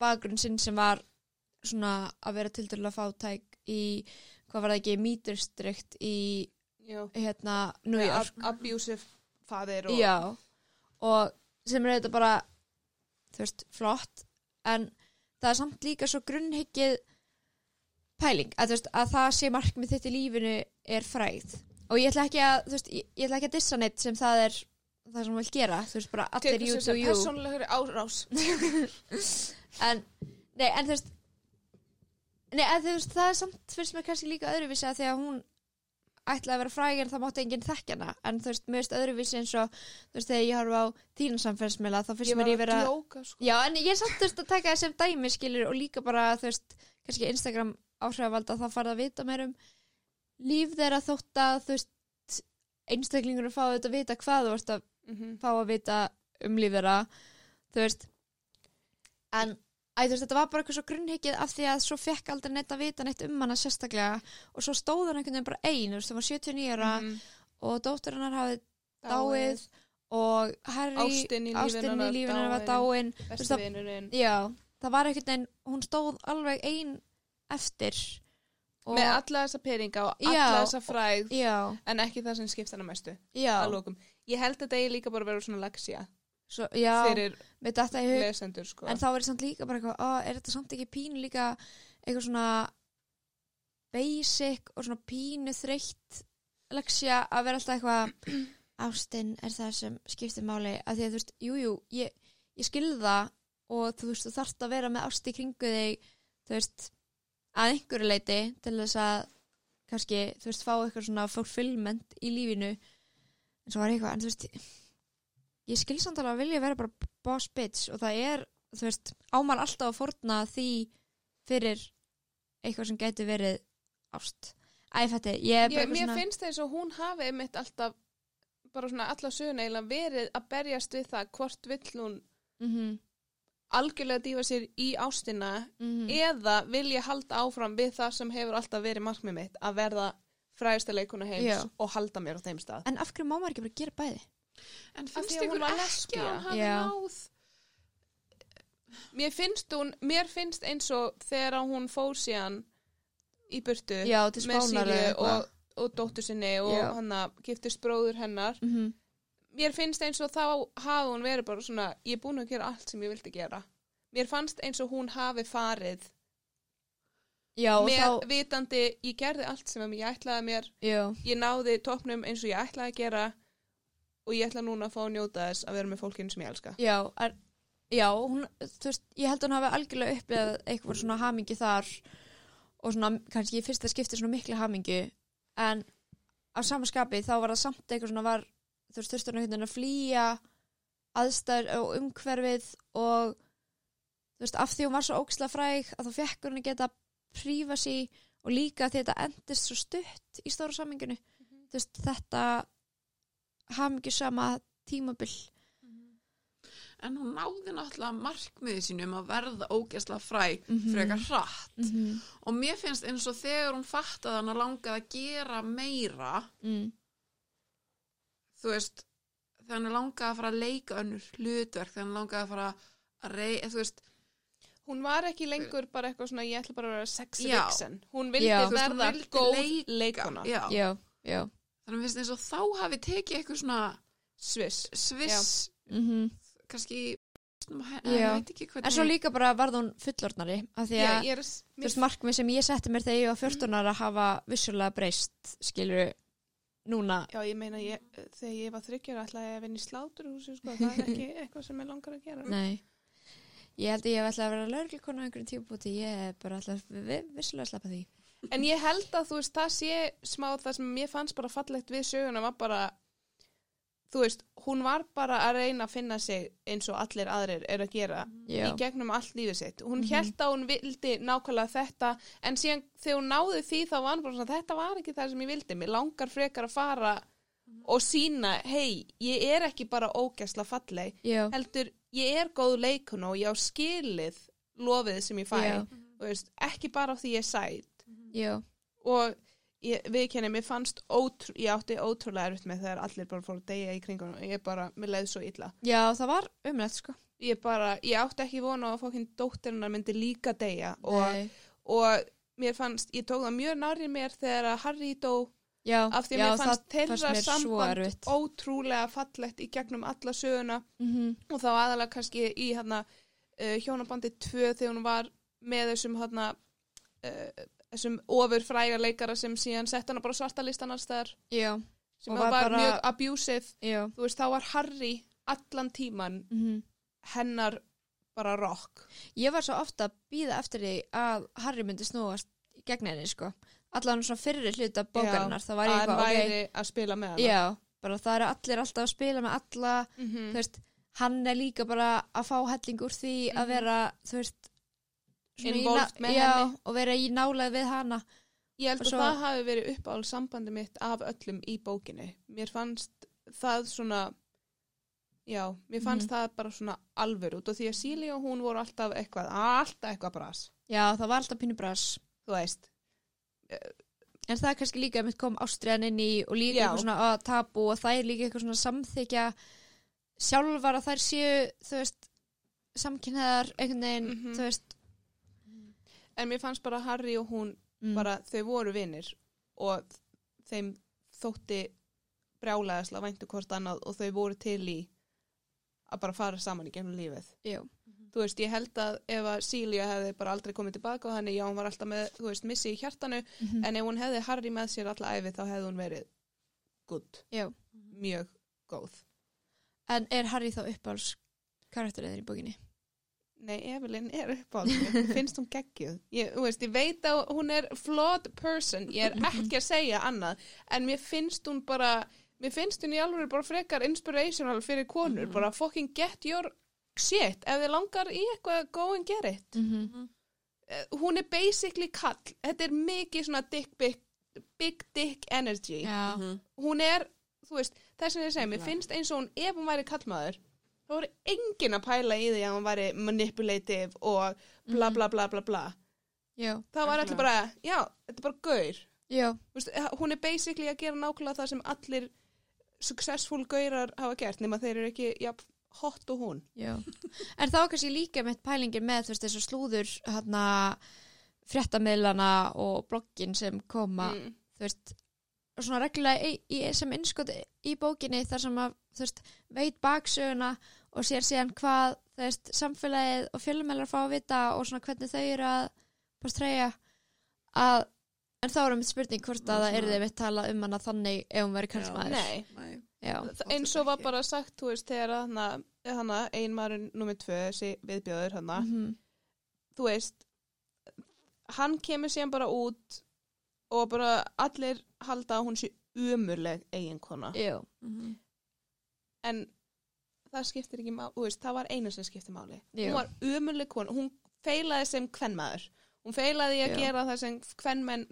S1: bakgrunn sinn sem var svona að vera tildurlega fátæk í, hvað var það ekki, míturstrikt í
S3: já,
S1: hérna New York.
S3: ab- abusive faðir og,
S1: Já, og sem er þetta bara þú veist, flott en það er samt líka svo grunnhyggið pæling, að, þú veist, að það sé markmið þitt í lífinu er fræð og ég ætla ekki að, þú veist, ég, ætla ekki að dissa neitt sem það er það sem hún vil gera, þú veist, bara allir
S3: tekur
S1: you
S3: sér
S1: do
S3: sem
S1: you.
S3: persónlegri árás.
S1: En, nei, en þú veist nei, þú veist, það er samt fyrst mér kannski líka öðruvísi að því að hún ætlaði að vera fræg en það mátti enginn þekkja hana en þú veist, mér veist öðruvísi eins og þú veist, þegar ég horfa á þína samfélagsmiðla þá finnst
S3: ég
S1: mér
S3: var
S1: ég vera
S3: að djóka sko.
S1: já, en ég er samt þú veist að taka það sem dæmi skilur og líka bara, þú veist, kannski Instagram áhrifavalda þá farið að vita mér um líf þeirra þótt að þú veist, einstaklingur fá þetta að vita hvað þú veist að
S3: Mhm.
S1: fá að vita um líf þeirra þú veist en æ, veist, þetta var bara eitthvað svo grunnhyggið af því að svo fekk aldrei neitt að vita neitt um hana sérstaklega og svo stóð hann einhvern veginn bara ein þú veist, það var 79 ára
S3: Mhm.
S1: og dóttur hennar hafði dáið og Harry,
S3: Ástin í lífinu hennar
S1: var
S3: dáin. besti
S1: það- það var einhvern veginn hún stóð alveg ein eftir og,
S3: með alla þessa peninga og alla
S1: Já.
S3: þessa fræð
S1: já,
S3: en ekki það sem skipt hana mestu
S1: já,
S3: að lókum. Ég held að þetta eigi líka bara að vera svona leksja
S1: svo, já
S3: fyrir
S1: þetta
S3: lesendur sko.
S1: en þá er samt líka bara eitthvað á, er þetta samt ekki pínu líka eitthvað svona basic og svona pínu þreytt leksja að vera alltaf eitthvað ástin er það sem skiptir máli? Að því að þú veist, jújú jú, ég, ég skilð það og þú veist, þú þarft að vera með ást í kringu þig þú veist, að einhverju leiti til þess að kannski, þú veist, fá eitthvað svona fulfillment í lífinu. En svo var eitthvað, en þú veist ég skil samt alveg að vilja vera bara boss bitch og það er, þú veist, ámar alltaf að forna því fyrir eitthvað sem gæti verið ást Æ, fætti, ég er bara
S3: Ég, mér
S1: svona
S3: finnst eins og hún hafi einmitt alltaf bara svona alla söguna eiginlega verið að berjast við það hvort vill hún
S1: mm
S3: algjörlega dýfa sér í ástina
S1: -hmm.
S3: eða vilja halda áfram við það sem hefur alltaf verið markmið mitt að verða fræðista leikuna heims
S1: Já.
S3: og halda mér á þeim stað.
S1: En af hverju má maður ekki bara gera bæði?
S2: En finnst
S3: að
S2: ykkur
S3: var
S2: ekki að hann
S1: Já.
S2: náð
S3: Mér finnst hún, mér finnst eins og þegar hún fór síðan í burtu
S1: Já,
S3: með Síli og, og dóttur sinni og
S1: Já.
S3: hann giftist bróður hennar.
S1: Mm -hmm.
S3: mér finnst eins og þá hafi hún verið bara svona, ég er búin að gera allt sem ég vildi gera. Mér fannst eins og hún hafi farið
S1: Já, og
S3: með
S1: þá
S3: vitandi, ég gerði allt sem ég ætlaði mér,
S1: Já,
S3: ég náði toppnum eins og ég ætlaði að gera og ég ætla núna að fá að njóta þess að vera með fólkinu sem ég elska.
S1: Já, er, já hún, þú veist, ég held að hún hafi algjörlega upplegað eitthvað svona hamingi þar og svona, kannski í fyrsta skipti svona mikla hamingi en á samanskapi þá var það samt eitthvað svona var, þú veist, þurftur hún að flýja aðstæður og umhverfið og þú veist, af því hún var svo óksla fræg að þá fekk hún að geta prífa sig og líka því þetta endist svo stutt í stóra saminginu þú veist, þetta hamingi sama tímabil
S2: En hún náði náttúrulega markmiði sínum að verða ógæslega fræ
S1: Mhm.
S2: frekar hratt.
S1: mm -hmm.
S2: Og mér finnst eins og þegar hún fattaði hann að langaði að gera meira,
S1: mm.
S2: þú veist, þegar hann langaði að fara að leika önnur hlutverk, þegar hann langaði að fara að rey, þú veist,
S3: hún var ekki lengur bara eitthvað svona ég ætla bara að vera sexy
S2: Já.
S3: vixen hún vildi
S1: Já.
S2: Þú veist, hún
S3: verða
S2: vildi
S3: góð
S2: leika,
S3: leikona
S2: já.
S1: já, já
S2: Þannig að finnst eins og þá hafi tekið eitthvað svona
S3: sviss
S2: sviss,
S1: mm
S2: kannski,
S1: Já.
S2: veit ekki hvernig.
S1: En svo líka bara varð hún fullornari af því að
S3: er,
S1: þú veist markmið sem ég setti mér þegar ég var 14 ára hafa vissulega breyst skilur núna
S3: Já, ég meina, ég, þegar ég var þryggjara ætlaði ég að vinna í sláturhúsi, sko, það er ekki eitthvað sem ég langar að gera.
S1: Nei Ég held að ég hef ætlaði að vera lögreglukona á einhverjum tímabúti ég hef bara ætlaði vi, vissulega að sleppa því
S3: En ég held að, þú veist, það sé smá það sem mér fannst bara fallegt við söguna var bara, þú veist, hún var bara að reyna að finna sig eins og allir aðrir er að gera
S1: Já,
S3: í gegnum allt lífið sitt. Hún
S1: Mhm.
S3: held að hún vildi nákvæmlega þetta, en síðan þegar hún náði því þá var hún bara svona, þetta var ekki það sem ég vildi. Mér langar frekar að fara og sína, hei, ég er ekki bara ógæsla falleg,
S1: já,
S3: heldur ég er góð leikun og ég á skilið lofið sem ég fæ
S1: Já.
S3: og veist, ekki bara því ég er sæt
S1: já,
S3: og ég, við kenni, mér fannst ótrú, ég átti ótrúlega erfitt með þegar allir bara fóru að deyja í kringum og ég bara, mér leiði svo illa.
S1: Já, það var umlegt sko.
S3: Ég bara, ég átti ekki vona á að fókinn dóttirinnar myndi líka deyja. Og, og mér fannst, ég tók það mjög nárið mér þegar að Harry dó.
S1: Já,
S3: af því að mér fannst þeirra samband ótrúlega fallegt í gegnum alla söguna.
S1: Mm
S3: og þá aðalega kannski í hérna uh, hjónabandi 2 þegar hún var með þessum hérna uh, þessum ofur fræga leikara sem síðan sett hana bara svarta listan alls þar
S1: Já,
S3: sem var,
S1: var bara-
S3: mjög abusive.
S1: Já.
S3: Þú veist þá var Harry allan tíman
S1: mm
S3: hennar bara rock.
S1: Ég var svo ofta að býða eftir því að Harry myndi snúast gegn henni sko. Allan svona fyrri hluta bókarinnar þá var eitthvað, ok,
S3: væri að spila með hana.
S1: Já bara það eru allir alltaf að spila með alla.
S3: Mhm.
S1: þú veist, hann er líka bara að fá helling úr því að
S3: Mhm.
S1: vera þú veist na-
S3: með
S1: já,
S3: henni.
S1: og vera í nálega við hana
S3: ég held
S1: Og
S3: að
S1: svo-
S3: það hafi verið uppáhald sambandi mitt af öllum í bókinni mér fannst það svona já, mér fannst
S1: Mhm.
S3: það bara svona alvör út og því að Síli og hún voru alltaf eitthvað alltaf eitthvað bras,
S1: já, það var alltaf pínu bras
S3: þú veist
S1: en það er kannski líka að mitt kom ástriðan inn í og líka
S3: Já.
S1: eitthvað svona að tabu og það er líka eitthvað svona samþykja sjálfar að þær séu þú veist, samkynnaðar einhvern veginn,
S3: Mhm.
S1: þú veist
S3: en mér fannst bara Harry og hún
S1: mm.
S3: bara þau voru vinir og þeim þótti brjálæðislega væntu hvort annað og þau voru til í að bara fara saman í gegnum lífið
S1: já,
S3: þú veist, ég held að ef að Silja hefði bara aldrei komið tilbaka og henni, já, hún var alltaf með, þú veist, missi í hjartanu,
S1: Mhm.
S3: en ef hún hefði Harry með sér alla æfi, þá hefði hún verið good,
S1: já.
S3: mjög góð.
S1: en er Harry þá uppáls karakterið í bókinni?
S3: Nei, Evelyn er uppáhald, finnst hún geggjuð. Ég, þú veist, ég veit að hún er flawed person, ég er ekki að segja annað, en mér finnst hún bara mér finnst hún í alveg bara frekar inspirational fyrir konur,
S2: Mhm.
S3: bara fucking get your shit, ef þið langar í eitthvað go and get it.
S1: Mhm.
S3: Eh, hún er basically kall. Þetta er mikið svona dick, big, big dick energy.
S1: Já,
S2: Mhm.
S3: hún er, þú veist, þess að ég segi mér finnst eins og hún, ef hún væri kallmaður þá voru engin að pæla í því að hún væri manipulative og bla
S1: Mhm.
S3: bla bla bla bla
S1: já,
S3: þá var allir bara, já, þetta er bara gaur
S1: já,
S3: veist, eh, hún er basically að gera nákvæmlega það sem allir successful gaurar hafa gert nema þeir eru ekki ja, hot og hún
S1: já. En þá kannski líka mitt pælingin með, þú veist, þessu slúður hérna fréttamiðlana og bloggin sem koma,
S3: mm.
S1: þú veist, svona reglulega í, í, sem innskot í bókinni þar sem að, veist, veit baksöguna og sér síðan hvað, þú veist, samfélagið og fjölumælar fá að vita og svona hvernig þau eru að portræja að, en þá erum við spurning hvort að það er þið mitt talað um hana þannig ef hún verið kallmaður.
S3: Nei,
S2: Nei.
S1: Já,
S3: Það- eins og var bara sagt, þú veist, þegar hana, einmaðurinn nummer tvö, þessi viðbjóður hana,
S1: Mhm.
S3: þú veist hann kemur síðan bara út og bara allir halda að hún sé umurleg eiginkona
S1: já,
S2: Mhm.
S3: en það skiptir ekki máli, veist, það var eina sem skiptir máli.
S1: Já.
S3: hún var umurleg kona, hún feilaði sem kvennmaður, hún feilaði að
S1: Já.
S3: gera það sem kvennmenn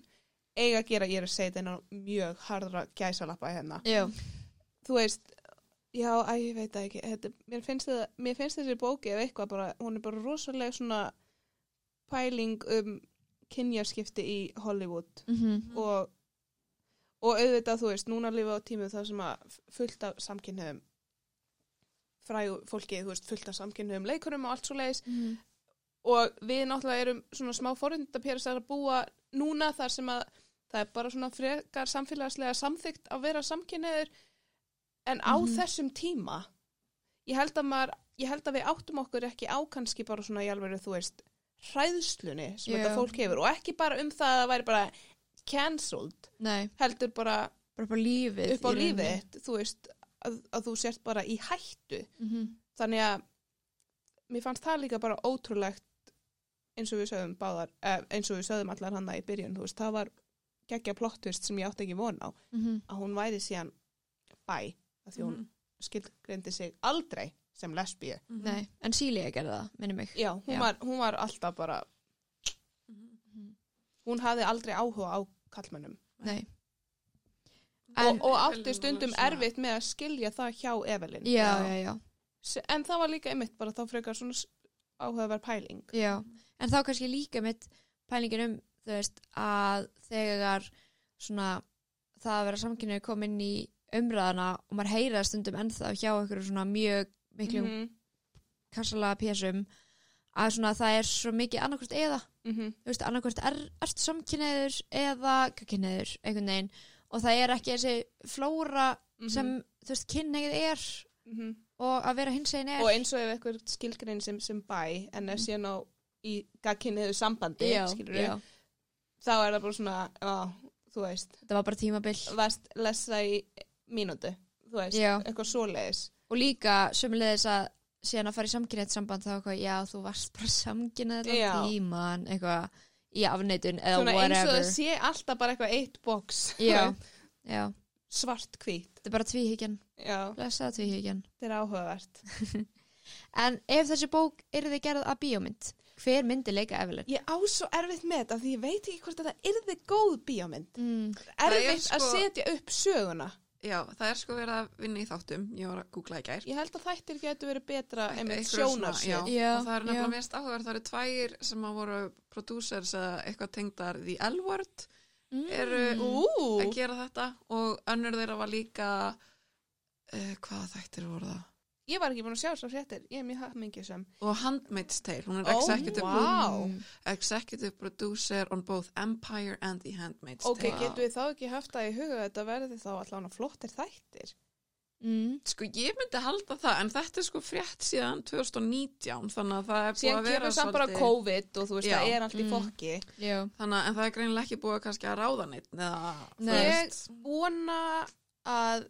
S3: eiga að gera, ég er að segja þetta mjög harðra gæsalappa hérna.
S1: Já,
S3: þú veist já, að ég veit ekki. Þetta, mér, finnst það, mér finnst þessi bóki ef eitthvað bara, hún er bara rosalega svona pæling um kynjarskipti í Hollywood.
S1: Mhm,
S3: og, og auðvitað þú veist, núna lifa á tímu það sem að fullt af samkynniðum frægu fólki, þú veist, fullt af samkynniðum leikurum og allt svo leiðis
S1: mhm,
S3: og við náttúrulega erum svona smá forundapérisar að búa núna þar sem að það er bara svona frekar samfélagslega samþygt að vera samkynniður en á
S1: Mhm.
S3: þessum tíma ég held að maður ég held að við áttum okkur ekki á kannski bara svona í alveg þú veist hræðslunni sem
S1: Já.
S3: þetta fólk hefur. Og ekki bara um það að það væri bara cancelled
S1: nei,
S3: heldur bara
S1: bara bara lífið
S3: upp á lífið þú veist að, að þú sért bara í hættu
S1: Mhm,
S3: þannig að mér fannst það líka bara ótrúlegt eins og við sögðum báðar eh, eins og við sögðum allar hana í byrjun veist, það var geggja plottvist sem ég átti ekki von á
S1: mhm,
S3: að hún væri síðan bæ að því hún
S2: Mhm.
S3: skilgreindi sig aldrei sem lesbíu
S2: Mhm.
S1: nei, en Sílía gerði það, minni mig
S3: já, hún,
S1: Já.
S3: Var, hún var alltaf bara
S2: Mhm.
S1: Mhm.
S3: hún hafði aldrei áhuga á kallmönnum
S1: nei, En-
S3: og
S2: Evelyn
S3: átti stundum erfitt með að skilja það hjá Evelyn.
S1: Já, já, já,
S3: S- en það var líka einmitt bara þá frekar svona áhugaverð pæling.
S1: Já en þá kannski líka mitt pælingin um þú veist að þegar svona það að vera samkynni kom inn í umræðana og maður heyra stundum ennþá hjá ykkur svona mjög miklum mm
S3: Mhm,
S1: kassalega pésum að svona það er svo mikið annarkvort eða.
S3: Mhm,
S1: þú veist, annarkvort er, ertu samkynniður eða kynniður einhvern veginn og það er ekki þessi flóra
S3: mhm,
S1: sem, þú veist, kynneið er
S3: mhm.
S1: og að vera hinsegin er
S3: og eins og ef eitthvað skilgrein sem, sem bæ en
S1: Mhm.
S3: síðan á í gagkinniðu sambandi
S1: já, já,
S3: þá er það bara svona á, þú veist,
S1: þetta var bara tímabil
S3: vast lesa í mínútu þú veist,
S1: Já.
S3: eitthvað svoleiðis
S1: og líka sömulegis að síðan að fara í samkynnið samband þá eitthvað, já, þú varst bara samkynnið
S3: Já.
S1: þetta tíman, eitthvað í afneitun eða
S3: svona eins og
S1: whatever.
S3: það sé alltaf bara eitthvað eitt box.
S1: Já, já,
S3: svart hvít
S1: þetta er bara tvíhyggjan.
S3: Já,
S1: blessaða tvíhyggjan.
S3: Þetta er áhugavert.
S1: En ef þessi bók er þið gerð að bíómynd hver myndi leika Evelyn?
S3: ég á svo erfitt með þetta því ég veit ekki hvort þetta yrði góð bíómynd.
S1: Mm.
S2: er
S3: erfitt að
S2: sko-
S3: setja upp söguna
S2: Já, það er sko verið að vinna í þáttum, ég var að googla í gær.
S3: ég held að þættir getur verið betra
S2: eitthvað svona,
S3: sjónarsvið
S2: já.
S1: Já,
S2: og það er nefnilega mest áhugaverð, það eru tvær sem að voru producers eða eitthvað tengdar The L-Word eru
S1: Mm.
S3: ú,
S2: að gera þetta og önnur þeirra var líka uh, hvaða þættir voru það?
S3: Ég var ekki búin að sjá svo fréttir ég er mjög hafmingisum
S2: Og Handmaid's Tale, hún er executive,
S3: vá.
S1: Mm.
S2: executive producer on both Empire and The Handmaid's
S3: Ok,
S2: Tale.
S3: getum við þá ekki haft það í huga að þetta verði þá allavega flottir þættir?
S1: Mm.
S2: Sko ég myndi halda það, en þetta er sko frétt síðan 2019, þannig að það er
S3: Síðan
S2: að vera
S3: kemur samt bara
S2: svolítið-
S3: COVID og þú veist,
S2: Já.
S3: það er allt í
S1: Mm.
S3: fokki.
S1: Já.
S2: Þannig að en það er greinilega ekki búið kannski að ráða neitt eða, þú
S1: Nei.
S2: veist.
S3: Ég vona að,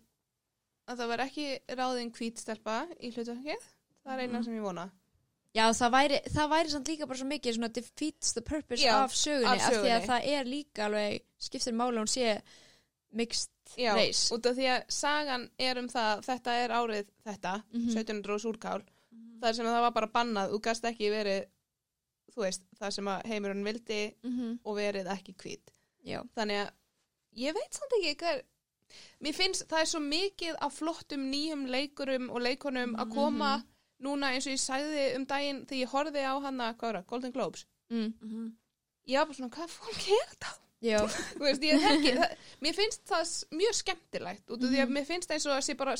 S3: að það verði ekki ráðin kvítstelpa í hlutverkið. Það er eina
S2: Mhm.
S3: sem ég vona.
S1: Já, það væri, það væri samt líka bara svo mikið svona defeats the purpose
S3: Já,
S1: af sögunni,
S3: af
S1: því að það er líka alveg skiptir máli að hún sé mixed
S3: Já,
S1: race
S3: út af því að sagan er um það, þetta er árið þetta,
S1: Mhm.
S3: 1700 og súrkál, þar sem það var bara bannað, þú gast ekki verið, þú veist, það sem að heimurinn vildi
S1: Mhm.
S3: og verið ekki hvít.
S1: Já,
S3: Þannig að ég veit samt ekki hvað, mér finnst það er svo mikið af flottum nýjum leikurum og leikunum að koma núna eins og ég sagði um daginn þegar ég horfði á hana, hvað var það, Golden Globes.
S1: mm.
S2: Mhm.
S3: Ég var bara svona, hvað fólk er þetta?
S1: já,
S3: Þú veist, ég þekki, það, mér finnst það mjög skemmtilegt út af því að mér finnst eins og að sé bara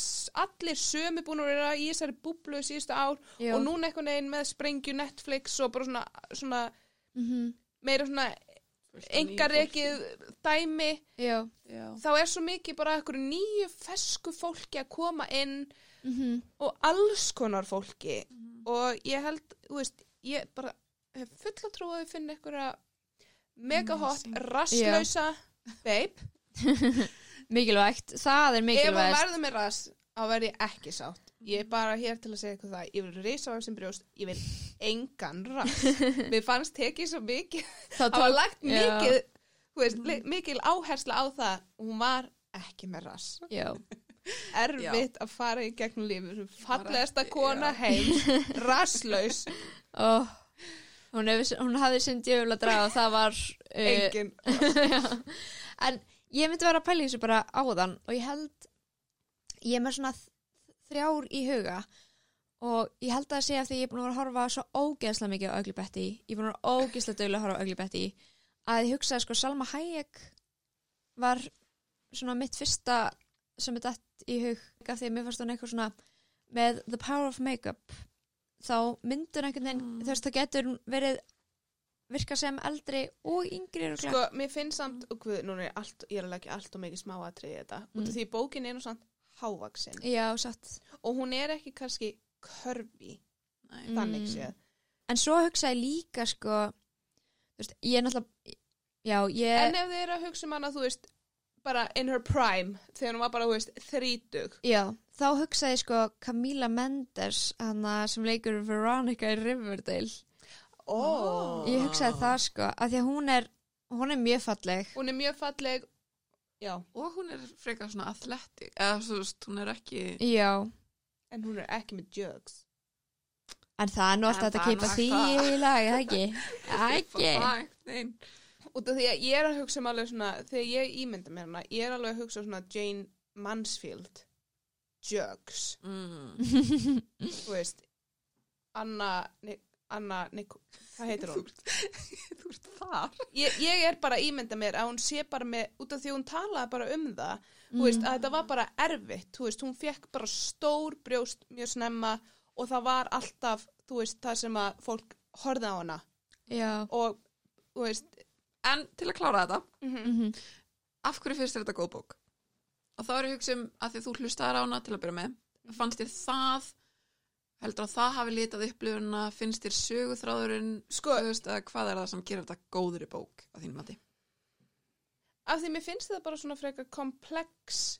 S3: allir sömu búin að vera í þessari búblu síðustu ár
S1: já.
S3: og núna einhvern veginn með sprengju Netflix og bara svona, svona
S1: Mhm.
S3: meira svona
S2: Nýju
S3: engarekið dæmi
S1: Já.
S2: Já.
S3: þá er svo mikið bara einhverju nýju fesku fólki að koma inn
S1: mhm.
S3: og alls konar fólki og ég held, þú veist, ég bara hef fulla trú að við finna einhverja mega hot,
S2: Amazing.
S3: rasslausa babe
S1: mikilvægt, það er
S3: ef hún
S1: mikilvægt
S3: verður með rass þá verð ég ekki sátt ég er bara hér til að segja eitthvað það ég vil risavaxin brjóst, ég vil engan rass mér fannst tekið svo mikið
S1: Það
S3: var lagt
S1: Já.
S3: mikið þú veist, li- mikil áhersla á það hún var ekki með rass
S1: Já,
S3: erfitt að fara í gegnum lífi fallegasta kona
S2: já.
S3: heim rasslaus,
S1: oh. hún, hún hafði sinn djöful að draga og það var uh,
S3: engin
S1: Já. en ég myndi vera að pæla þessu bara áðan og ég held ég er með svona þrjár í huga og ég held að það sé að því ég er búin að að horfa svo ógeðslega mikið á Ugly Betty. Ég er búin að ógeðslega dögulega að horfa á Ugly Betty. Að ég hugsaði sko Salma Hayek var svona mitt fyrsta sem er dætt í hug. Af því að mér fannst hún eitthvað svona með The Power of Makeup þá myndur einhvern veginn
S2: Mm.
S1: þú veist það getur verið virka sem eldri og yngri
S3: sko, mér finnst samt, og guð, núna er allt, ég er alveg ekki allt og mikið smáatrið í þetta, út
S1: Mm.
S3: af því bókin er nú samt hávaksin
S1: Já, satt.
S3: Og hún er ekki kannski körfi
S2: Nei.
S3: þannig
S1: Mm.
S3: séð.
S1: En svo hugsa ég líka sko þú veist, ég er náttúrulega já, ég
S3: en ef þið eru að hugsa um hana, þú veist bara in her prime, þegar hún var bara, þú veist þrítug,
S1: já, þá hugsa ég sko Camila Mendes hana sem leikur Veronica í Riverdale.
S3: Ó.
S1: Ég hugsaði það sko, af því að hún er hún er mjög falleg.
S3: Hún er mjög falleg já,
S2: Og hún er frekar svona athletic, eða þú veist, hún er ekki...
S1: já,
S3: en hún er ekki með jugs.
S1: En það er nú alltaf
S2: En
S1: hægt að
S2: það er
S1: keipa því
S2: að-
S1: í lag, eða ekki? Ekki?
S2: Fæ, nein.
S3: út af því að ég er að hugsa um alveg svona þegar ég ímynda mér hana, ég er alveg að hugsa svona Jane Mansfield jugs.
S2: Mm.
S3: þú veist Anna Anna, Nik hvað heitir hún?
S2: þú ert þar.
S3: Ég, ég er bara ímynda mér að hún sé bara með, út af því hún talaði bara um það þú veist, að þetta var bara erfitt þú veist, hún fekk bara stór brjóst mjög snemma og það var alltaf, þú veist, það sem að fólk horfði á hana
S1: já,
S3: og, þú veist
S2: En til að klára þetta,
S3: mm
S1: mhm
S2: af hverju finnst þér þetta góð bók? Og þá er ég að hugsa um að því að þú hlustaðar á hana til að byrja með. Fannst þér það, heldur að það hafi litað upplifuna, finnst þér söguþráðurinn,
S3: Sko-
S2: veist, hvað er það sem gerir þetta góðri bók að þínum mati?
S3: af því mér finnst þetta bara svona frekar komplex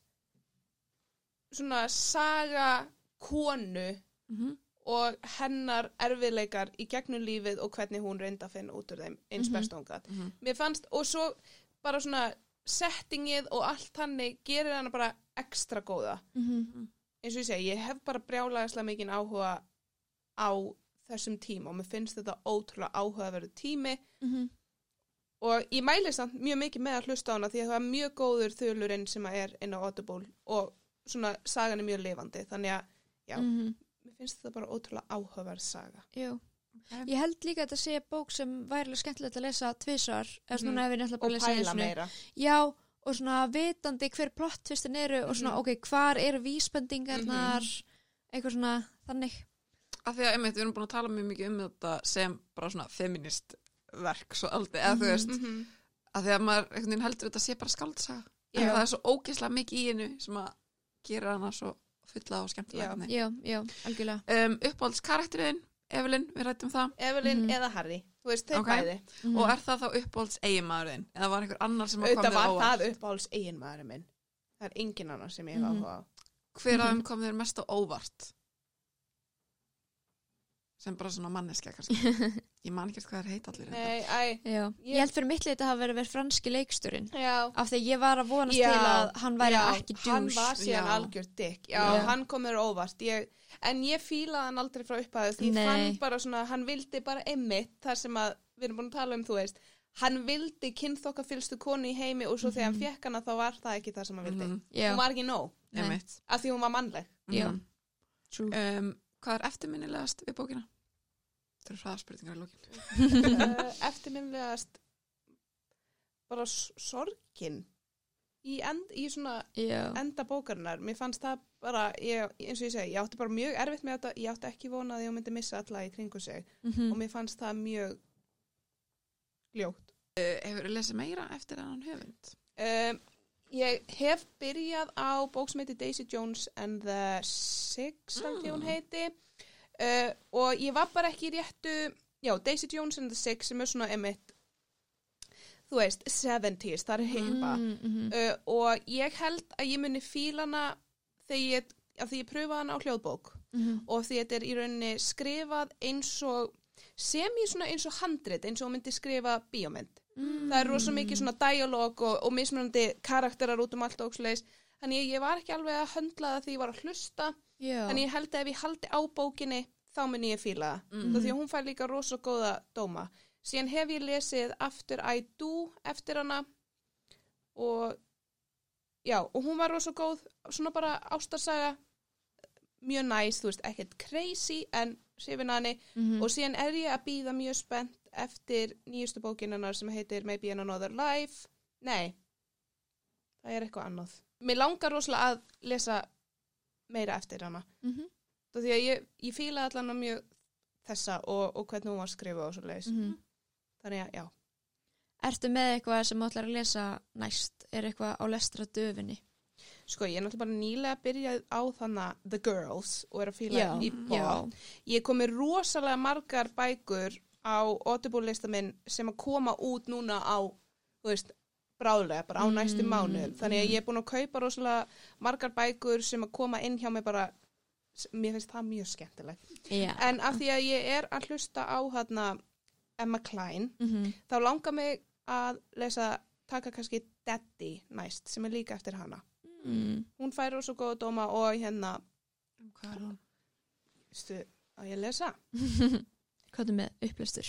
S3: svona saga konu
S2: Mm -hmm.
S3: og hennar erfiðleikar í gegnum lífið og hvernig hún reynda að finna út úr þeim eins
S1: Mhm.
S3: best og hún gat.
S2: Mhm.
S3: Mér fannst, og svo bara svona settingið og allt hannig gerir hana bara ekstra góða.
S1: mhm
S3: Eins og ég segi, ég hef bara brjálæðislega mikinn áhuga á þessum tíma og mér finnst þetta ótrúlega áhugaverðu tími
S1: mhm
S3: og ég mæli samt mjög mikið með að hlusta á hana því að það er mjög góður þulurinn sem að er inn á Audible og svona sagan er mjög lifandi þannig að Já.
S1: mhm
S3: mér finnst þetta bara ótrúlega áhugaverð saga.
S1: Jú. Ég held líka að þetta sé bók sem værilega skemmtilegt að lesa við nefnilega
S3: Og pæla meira.
S1: Já, og svona vitandi hver plottvistin eru og svona,
S3: Mhm.
S1: ok, hvar eru vísbendingarnar eitthvað svona, þannig
S2: Af því að, einmitt, við erum búin að tala mjög mikið um þetta sem bara svona feminist verk svo aldrei, eða þú
S1: Mhm.
S2: veist,
S3: Mm
S2: að því að maður einhvern veginn heldur þetta sé bara skaldsaga. En það er svo ógeðslega mikið í hennu sem að gera hana svo fulla og skemmtilega. Um, uppáhalds karakterinn, Evelyn, við rættum það.
S3: Evelyn
S1: Mhm.
S3: eða Harry, þú veist, þeir
S2: Ok.
S3: bæði.
S1: Mhm.
S2: Og er það þá uppáhalds eiginmaðurinn? Eða var einhver annar sem kom
S3: Auðvitað
S2: þér
S3: var
S2: óvart?
S3: það uppáhalds eiginmaðurinn minn. Það er engin annar sem ég hef
S1: Mhm.
S3: áhuga á.
S2: Hver af þeim kom þér mest á óvart? Sem bara svona manneskja kannski. Ég man ekki hvað er heit allir.
S3: Nei, æ,
S1: Já.
S3: Ég-
S1: Ég held fyrir mitt leita að hafa verið verið franski leiksturinn
S3: já.
S1: af því ég var að vonast
S3: Já,
S1: til að hann væri
S3: já,
S1: ekki
S3: hann
S1: djús
S3: var síðan
S2: Já.
S3: algjört dykk já, hann kom mér óvart ég, en ég fílaði hann aldrei frá upphæðu því ég fann bara svona, hann vildi bara einmitt þar sem að, við erum búin að tala um þú veist, hann vildi kynþokka fylstu konu í heimi og svo þegar hann fekk hana þá var það ekki það sem hann vildi
S2: Mhm.
S1: Já,
S3: hún var ekki nóg, af því hún var mannleg
S1: Já.
S2: Mhm.
S1: true
S2: Um, hvað er eftirminnilegast við bókina? Það eru hraðspurningar í lókin.
S3: uh, eftirminnilegast bara sorgin í, end, í enda bókarinnar, mér fannst það bara ég, eins og ég segi, ég átti bara mjög erfitt með þetta ég átti ekki vonað að ég myndi missa alla í kringu sig
S1: Mhm.
S3: og mér fannst það mjög ljótt
S2: Hefur þú lesið meira eftir hann höfund?
S3: um, ég hef byrjað á bók sem heiti Daisy Jones and the Six held ég hún
S2: Mm.
S3: heiti uh, og ég var bara ekki réttu já, Daisy Jones and the Six sem er svona emitt þú veist, 70s, það er heipa
S1: Mm, mhm.
S3: uh, og ég held að ég muni fílana þegar ég, ég pröfa hana á hljóðbók
S1: Mhm.
S3: og því þetta er í rauninni skrifað eins og sem ég svona eins og handrit eins og myndi skrifa bíómynd
S1: Mm.
S3: það er rosa mikið svona dialog og, og mismunandi karakterar út um allt og óksleis þannig ég, ég var ekki alveg að höndla það því ég var að hlusta
S1: Já.
S3: þannig ég held að ef ég haldi á bókinni þá muni ég fíla það
S2: Mm.
S3: mm. því að hún fær líka rosa góða dóma síðan hef ég lesið After I Do eftir hana og já, og hún var rosa góð svona bara ástarsaga mjög næs, þú veist, ekkert crazy en sifin hanni
S1: Mhm.
S3: og síðan er ég að býða mjög spennt eftir nýjustu bókinarnar sem heitir Maybe in Another Life nei, það er eitthvað annað mér langar rosalega að lesa meira eftir hana
S1: Mhm.
S3: Þá því að ég, ég fíla allan að mjög þessa og, og hvernig hún var skrifa og svo leiðis.
S1: Mhm.
S3: Þannig að, já.
S1: Ertu með eitthvað sem ætlar að lesa næst? Er eitthvað á lestra döfinni?
S3: Sko, ég er náttúrulega bara nýlega byrjað á þannig The Girls og er að fíla
S1: Já,
S3: í bóð. Ég komi rosalega margar bækur á Audible-lista minn sem að koma út núna á, þú veist, bráðlega, bara á
S1: Mm,
S3: næstu mánuðum. Þannig að
S1: mm.
S3: ég er búin að kaupa rosalega margar bækur sem að koma inn hjá mig bara, mér finnst það mjög skemmtilegt.
S1: Já.
S3: En af því að ég er að hlusta á hérna Emma Klein,
S1: Mhm.
S3: þá langar mig að lesa, taka kannski Daddy næst, sem er líka eftir hana.
S1: Mm.
S3: Hún fær rosa góða dóma og hérna,
S2: Um, hvað er hún?
S3: stu, að ég lesa.
S1: Hvað er með upplestur?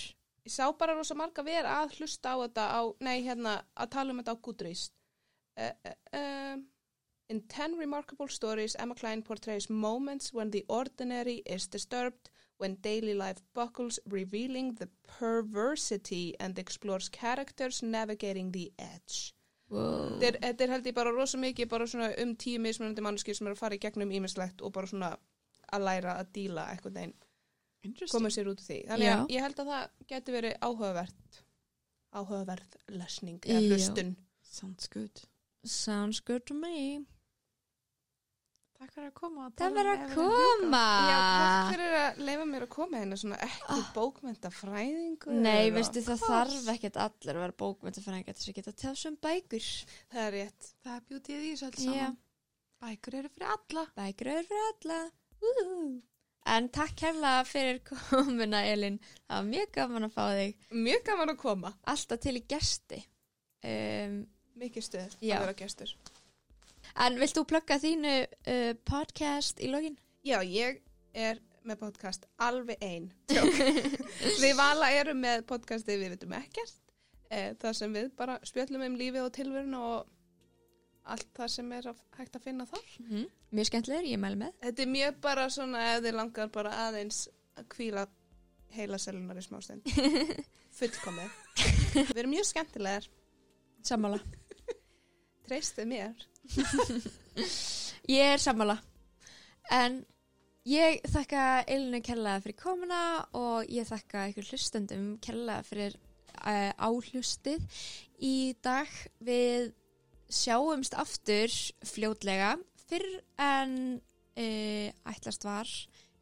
S3: Ég sá bara rosa marga vera að hlusta á þetta á, nei hérna, að tala um þetta á Goodreads. Uh, uh, um, in 10 remarkable stories, Emma Klein portrays moments when the ordinary is disturbed, when daily life buckles, revealing the perversity and explores characters navigating the edge.
S1: Wow.
S3: Þetta er, er held ég bara rosa mikið bara svona um tíu mismunandi mannskir sem eru að fara í gegnum ímislegt og bara svona að læra að díla eitthvað
S2: Interesting.
S3: Koma sér út úr því. Þannig að ég held að það geti verið áhugavert, áhugaverð lesning eða hlustun.
S2: Sounds good.
S1: Sounds good to me.
S2: Takk fyrir að koma.
S1: verður
S2: um
S1: að
S2: Hugo.
S1: koma.
S3: Já, takk fyrir að leifa mér að koma hérna svona ekki
S1: Ah.
S3: bókmentafræðingur.
S1: Nei, veistu það þarf ekkert allir að vera bókmyndafræðingar til þess að geta tjáð sem bækur.
S3: Það er rétt.
S2: Það er bjútið í þessu alls saman. Bækur eru fyrir alla.
S1: Bækur eru fyrir alla. Woohoo. En takk kærlega fyrir komuna, Elin. Það var mjög gaman að fá þig.
S3: Mjög gaman að koma.
S1: Alltaf til í gesti. Um,
S3: Mikið stuð
S1: Já.
S3: að vera gestur.
S1: en vilt þú plugga þínu uh, podcast í login?
S3: Já, ég er með podcast alveg ein. við vala erum með podcastið við veitum ekkert. Eh, það sem við bara spjöllum um lífið og tilverun og allt það sem er að, hægt að finna þar.
S1: Mm. Mjög skemmtilegur, ég mæli með.
S3: Þetta er mjög bara svona ef þið langar bara aðeins að kvíla heila selunar í smástund. Fullkomið. við erum mjög skemmtilegar.
S1: Sammála.
S3: Treystið mér.
S1: Ég er sammála. En ég þakka Elinu kærlega fyrir komuna og ég þakka ykkur hlustendum kærlega fyrir uh, áhlustið í dag. Við sjáumst aftur fljótlega. Fyrr en uh, ætlast var,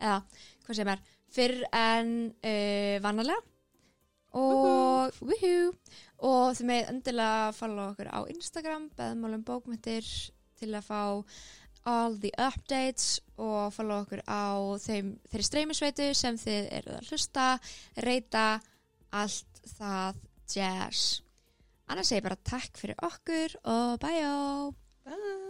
S1: eða hvað sem er, fyrr en uh, vannalega. Og, woohoo, og þið með endilega follow okkur á Instagram, beðmálum bókmyndir til að fá all the updates og follow okkur á þeim, þeirri streymisveitu sem þið eruð að hlusta, reyta, allt það jazz annars segi ég bara takk fyrir okkur og bæjó! Bye!